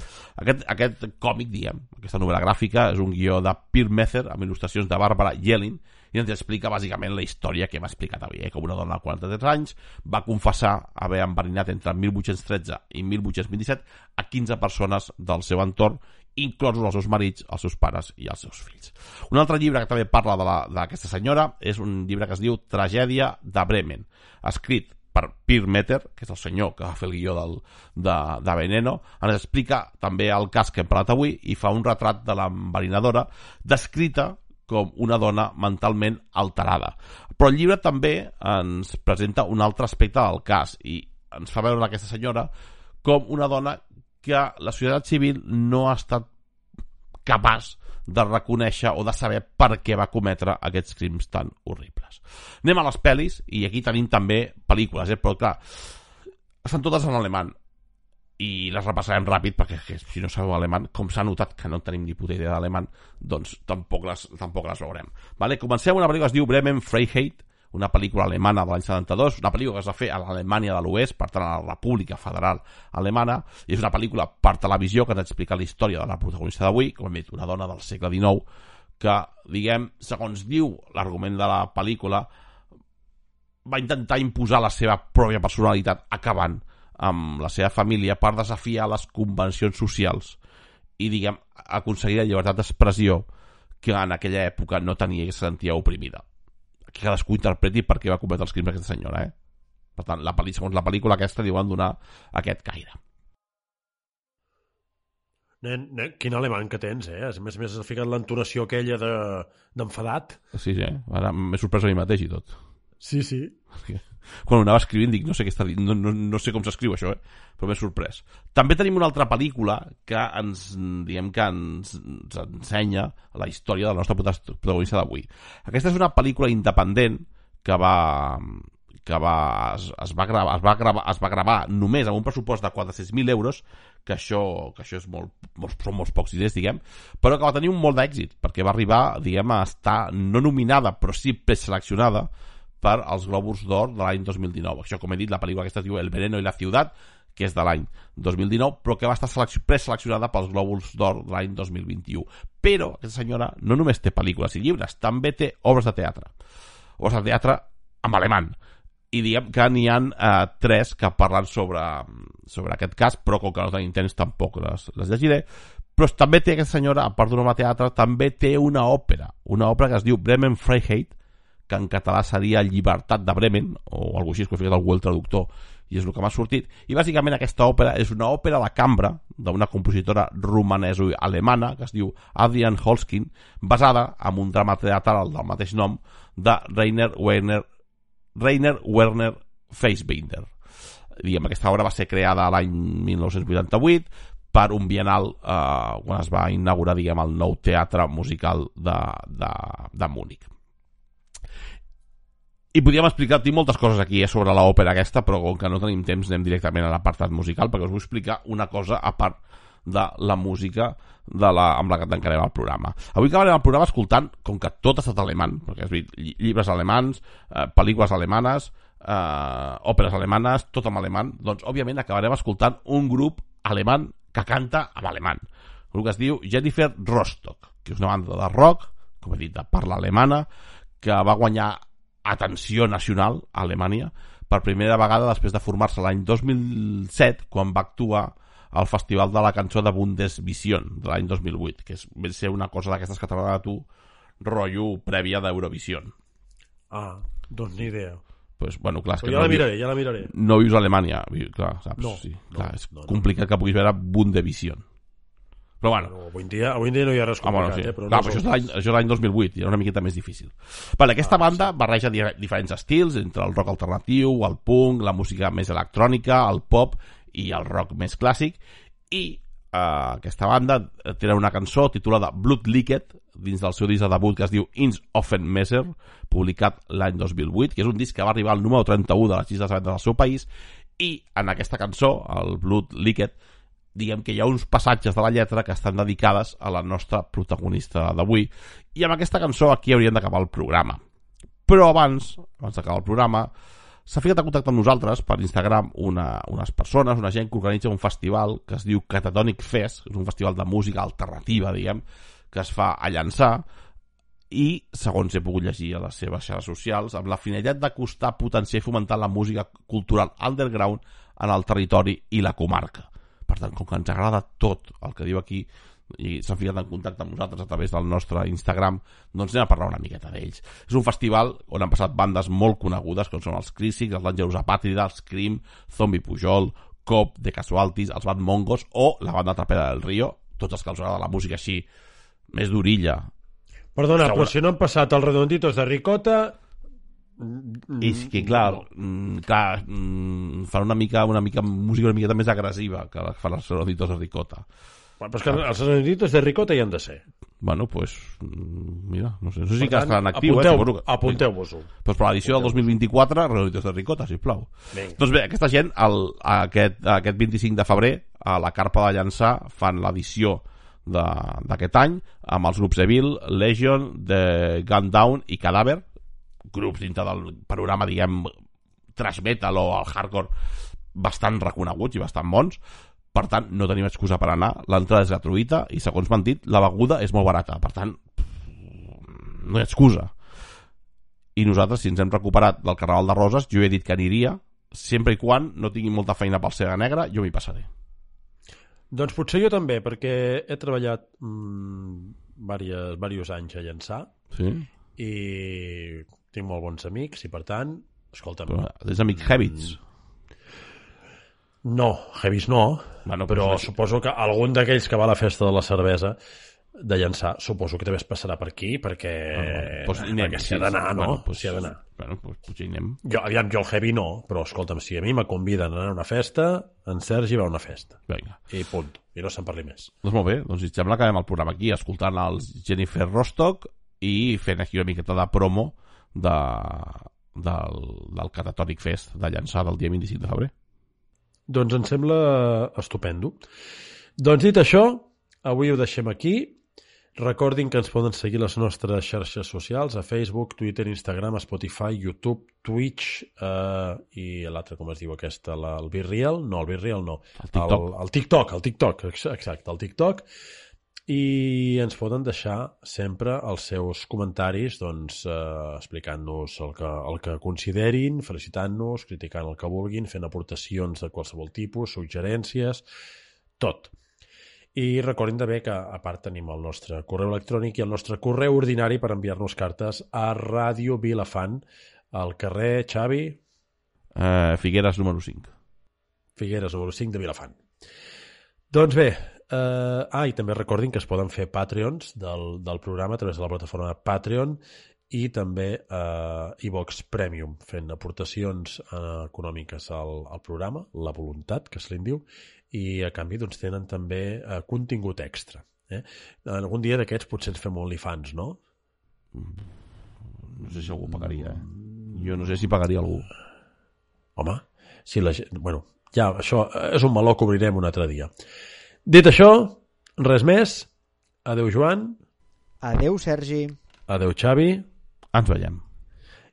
Aquest, aquest còmic, diguem, aquesta novel·la gràfica, és un guió de Peter Mether amb il·lustracions de Bàrbara Yellin i ens explica bàsicament la història que hem explicat avui, eh? que una dona de 43 anys va confessar haver enverinat entre 1813 i 1827 a 15 persones del seu entorn inclosos els seus marits, els seus pares i els seus fills. Un altre llibre que també parla d'aquesta senyora és un llibre que es diu Tragèdia de Bremen, escrit per Peter Meter, que és el senyor que va fer el guió del, de, de Veneno, ens explica també el cas que hem parlat avui i fa un retrat de l'enverinadora descrita com una dona mentalment alterada. Però el llibre també ens presenta un altre aspecte del cas i ens fa veure aquesta senyora com una dona que la societat civil no ha estat capaç de reconèixer o de saber per què va cometre aquests crims tan horribles. Anem a les pel·lis, i aquí tenim també pel·lícules, eh? però clar, estan totes en alemany i les repassarem ràpid perquè que, si no sabeu alemany, com s'ha notat que no tenim ni puta idea d'alemany, doncs tampoc les, tampoc les veurem. Vale? Comencem una pel·lícula que es diu Bremen Freiheit, una pel·lícula alemana de l'any 72, una pel·lícula que es va fer a l'Alemanya de l'Oest, per tant a la República Federal Alemana, i és una pel·lícula per televisió que ens explica la història de la protagonista d'avui, com hem dit, una dona del segle XIX, que, diguem, segons diu l'argument de la pel·lícula, va intentar imposar la seva pròpia personalitat acabant amb la seva família per desafiar les convencions socials i, diguem, aconseguir la llibertat d'expressió que en aquella època no tenia i se sentia oprimida que cadascú interpreti per què va cometre els crims aquesta senyora, eh? Per tant, la pel·li, segons la pel·lícula aquesta diuen donar aquest caire. Nen, nen, quin alemany que tens, eh? A més a més has ficat l'entonació aquella d'enfadat. De, sí, sí, eh? ara m'he sorprès a mi mateix i tot. Sí, sí. (laughs) Quan ho anava escrivint dic, no sé què està dient, no, no, no sé com s'escriu això, eh? però m'he sorprès. També tenim una altra pel·lícula que ens, diem que ens, ens ensenya la història de la nostra protagonista d'avui. Aquesta és una pel·lícula independent que va, que va, es, es, va gravar, es, va gravar, es va gravar només amb un pressupost de 400.000 euros, que això, que això és molt, molt, són molts pocs diners, diguem, però que va tenir un molt d'èxit, perquè va arribar, diguem, a estar no nominada, però sí preseleccionada per als Globus d'Or de l'any 2019. Això, com he dit, la pel·lícula aquesta es diu El veneno i la ciutat, que és de l'any 2019, però que va estar preseleccionada pels Globus d'Or de l'any 2021. Però aquesta senyora no només té pel·lícules i llibres, també té obres de teatre. Obres de teatre en alemany. I diguem que n'hi han eh, tres que parlen sobre, sobre aquest cas, però com que no tenim temps tampoc les, les llegiré. Però també té aquesta senyora, a part d'un home teatre, també té una òpera, una òpera que es diu Bremen Freiheit, que en català seria Llibertat de Bremen, o alguna cosa així, que he ficat algú el traductor, i és el que m'ha sortit. I bàsicament aquesta òpera és una òpera de cambra d'una compositora romanesa i alemana que es diu Adrian Holskin, basada en un drama teatral del mateix nom de Rainer Werner, Rainer Werner Fassbinder. Diguem, aquesta obra va ser creada l'any 1988 per un bienal eh, quan es va inaugurar diguem, el nou teatre musical de, de, de Múnich i podríem explicar-te moltes coses aquí eh, sobre l'òpera aquesta, però com que no tenim temps anem directament a l'apartat musical perquè us vull explicar una cosa a part de la música de la, amb la que tancarem el programa. Avui acabarem el programa escoltant, com que tot ha estat alemany, perquè has vist llibres alemans, eh, pel·lícules alemanes, eh, òperes alemanes, tot en alemany, doncs òbviament acabarem escoltant un grup alemany que canta en alemany. Grup que es diu Jennifer Rostock, que és una banda de rock, com he dit, de parla alemana, que va guanyar atenció nacional a Alemanya per primera vegada després de formar-se l'any 2007 quan va actuar al Festival de la Cançó de Bundesvision de l'any 2008 que és, va ser una cosa d'aquestes que t'agrada a tu rotllo prèvia d'Eurovision Ah, doncs ni idea pues, bueno, clar, que ja no la miraré, ja la miraré no vius a Alemanya clar, saps? No, sí, no, clar, és no, no. complicat que puguis veure Bundesvision però bueno, bueno, avui, en dia, avui en dia no hi ha res Ah, bueno, complicat, sí. eh? Però Clar, no però això, és l'any, això és l'any 2008, i era una miqueta més difícil. Vale, aquesta Ah, banda barreja di diferents estils, entre el rock alternatiu, el punk, la música més electrònica, el pop i el rock més clàssic, i eh, aquesta banda té una cançó titulada Blood Liquid, dins del seu disc de debut que es diu Ins Offen Messer, publicat l'any 2008, que és un disc que va arribar al número 31 de les llistes de vendes del seu país, i en aquesta cançó, el Blood Liquid, diguem que hi ha uns passatges de la lletra que estan dedicades a la nostra protagonista d'avui. I amb aquesta cançó aquí hauríem d'acabar el programa. Però abans, abans d'acabar el programa s'ha ficat en contacte amb nosaltres per Instagram una, unes persones, una gent que organitza un festival que es diu Catatonic Fest és un festival de música alternativa diguem, que es fa a llançar i, segons he pogut llegir a les seves xarxes socials, amb la finalitat d'acostar, potenciar i fomentar la música cultural underground en el territori i la comarca. Per tant, com que ens agrada tot el que diu aquí i s'han ficat en contacte amb nosaltres a través del nostre Instagram, doncs anem a parlar una miqueta d'ells. És un festival on han passat bandes molt conegudes, com són els Crísics, els Dangerous Apàtrida, els Crim, Zombie Pujol, Cop, The Casualties, els Bad Mongos o la banda Trapera del Río, tots els que els agrada la música així, més d'orilla. Perdona, però si no han passat els redonditos de ricota... I és que, clar, mm, clar mm, fan una mica, una mica música una miqueta més agressiva que la que fan els Ceroditos de Ricota. Bueno, però és que els anellitos de ricota hi han de ser. Bueno, pues, mm, mira, no sé, no sé si que tant, està en actiu, apunteu, eh? suposo que- Apunteu-vos-ho. Pues per l'edició del 2024, Realitos de Ricota, sisplau. Vinga. Doncs bé, aquesta gent, el, aquest, aquest 25 de febrer, a la Carpa de Llançà, fan l'edició de- d'aquest any, amb els grups Evil, Legion, The Gun Down i Cadaver, grups dintre del programa, diguem, trash metal o el hardcore bastant reconeguts i bastant bons. Per tant, no tenim excusa per anar. L'entrada és gratuïta i, segons m'han dit, la beguda és molt barata. Per tant, no hi ha excusa. I nosaltres, si ens hem recuperat del Carnaval de Roses, jo he dit que aniria, sempre i quan no tingui molta feina pel Sega Negra, jo m'hi passaré. Doncs potser jo també, perquè he treballat mm, diversos, diversos anys a llançar Sí? i tinc molt bons amics i per tant, escolta'm, Però és amic Habits. no, heavies no, Bueno, però doncs- suposo que algun d'aquells que va a la festa de la cervesa de llançar, suposo que també es passarà per aquí perquè, pues hi anem, perquè s'hi ha d'anar, no? Bueno, pues, s'hi ha d'anar. Bueno, pues, potser hi anem. Jo, aviam, jo el heavy no, però escolta'm, si a mi me conviden a anar a una festa, en Sergi va a una festa. Vinga. I punt. I no se'n parli més. Doncs molt bé, doncs si et sembla acabem el programa aquí escoltant els Jennifer Rostock i fent aquí una miqueta de promo de, del, del Catatònic Fest de llançar del dia 25 de febrer. Doncs em sembla estupendo. Doncs dit això, avui ho deixem aquí. Recordin que ens poden seguir les nostres xarxes socials a Facebook, Twitter, Instagram, Spotify, YouTube, Twitch eh, i l'altre, com es diu aquesta, la, el Virreal? No, el Virreal no. El TikTok. El, el TikTok, el TikTok, ex- exacte, el TikTok. I ens poden deixar sempre els seus comentaris doncs, eh, explicant-nos el que, el que considerin, felicitant-nos, criticant el que vulguin, fent aportacions de qualsevol tipus, suggerències, tot. I recordin també que, a part, tenim el nostre correu electrònic i el nostre correu ordinari per enviar-nos cartes a Ràdio Vilafant, al carrer Xavi Eh, Figueres número 5. Figueres, número 5 de Vilafant. Doncs bé, eh, ah, i també recordin que es poden fer Patreons del, del programa a través de la plataforma Patreon i també eh, iVox Premium, fent aportacions eh, econòmiques al, al programa, la voluntat, que se li en diu, i a canvi doncs, tenen també eh, contingut extra. Eh? Algun dia d'aquests potser ens fem OnlyFans, no? No sé si algú pagaria, eh? Jo no sé si pagaria algú. Home, si la gent... Bueno, ja, això és un meló que obrirem un altre dia. Dit això, res més. Adeu, Joan. Adeu, Sergi. Adeu, Xavi. Ens veiem.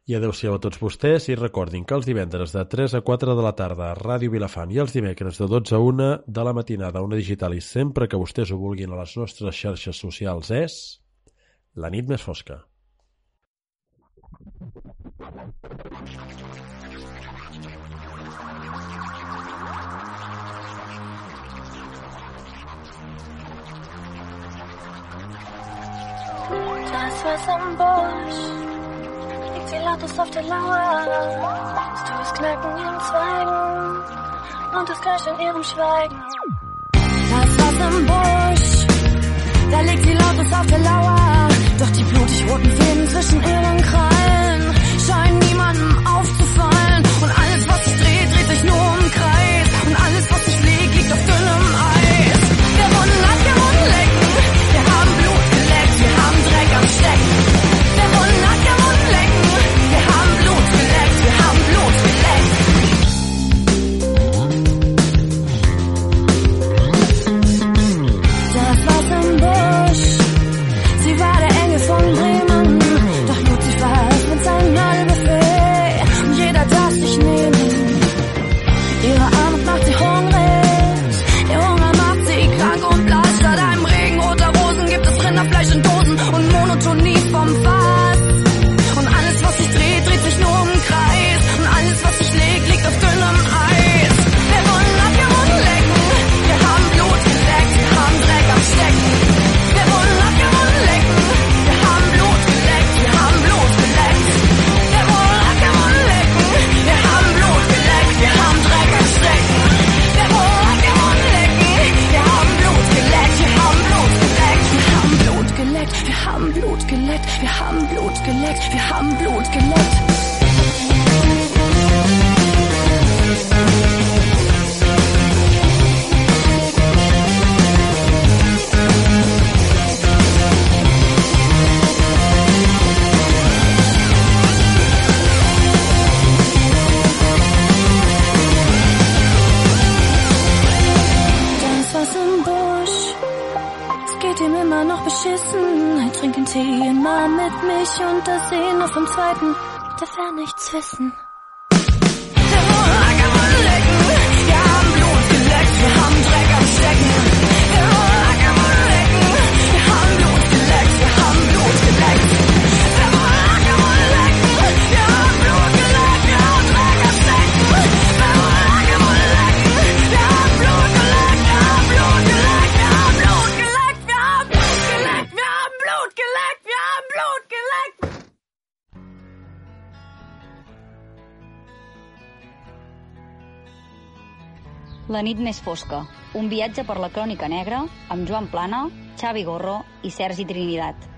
I adeu-siau a tots vostès i recordin que els divendres de 3 a 4 de la tarda a Ràdio Vilafant i els dimecres de 12 a 1 de la matinada a una digital i sempre que vostès ho vulguin a les nostres xarxes socials és la nit més fosca. Das was am Busch liegt wie Latus auf der Lauer. Das du es knacken ihren Zweigen und das Kölsch in ihrem Schweigen. Das was im Busch, da liegt sie lautlos auf der Lauer. Doch die blutig roten Fäden zwischen ihren Krallen scheinen niemandem aufzufallen. Und alles, was sich dreht, dreht sich nur im Kreis. Und alles, was und der Sehner vom Zweiten, der will nichts wissen. La nit més fosca, un viatge per la crònica negra amb Joan Plana, Xavi Gorro i Sergi Trinidad.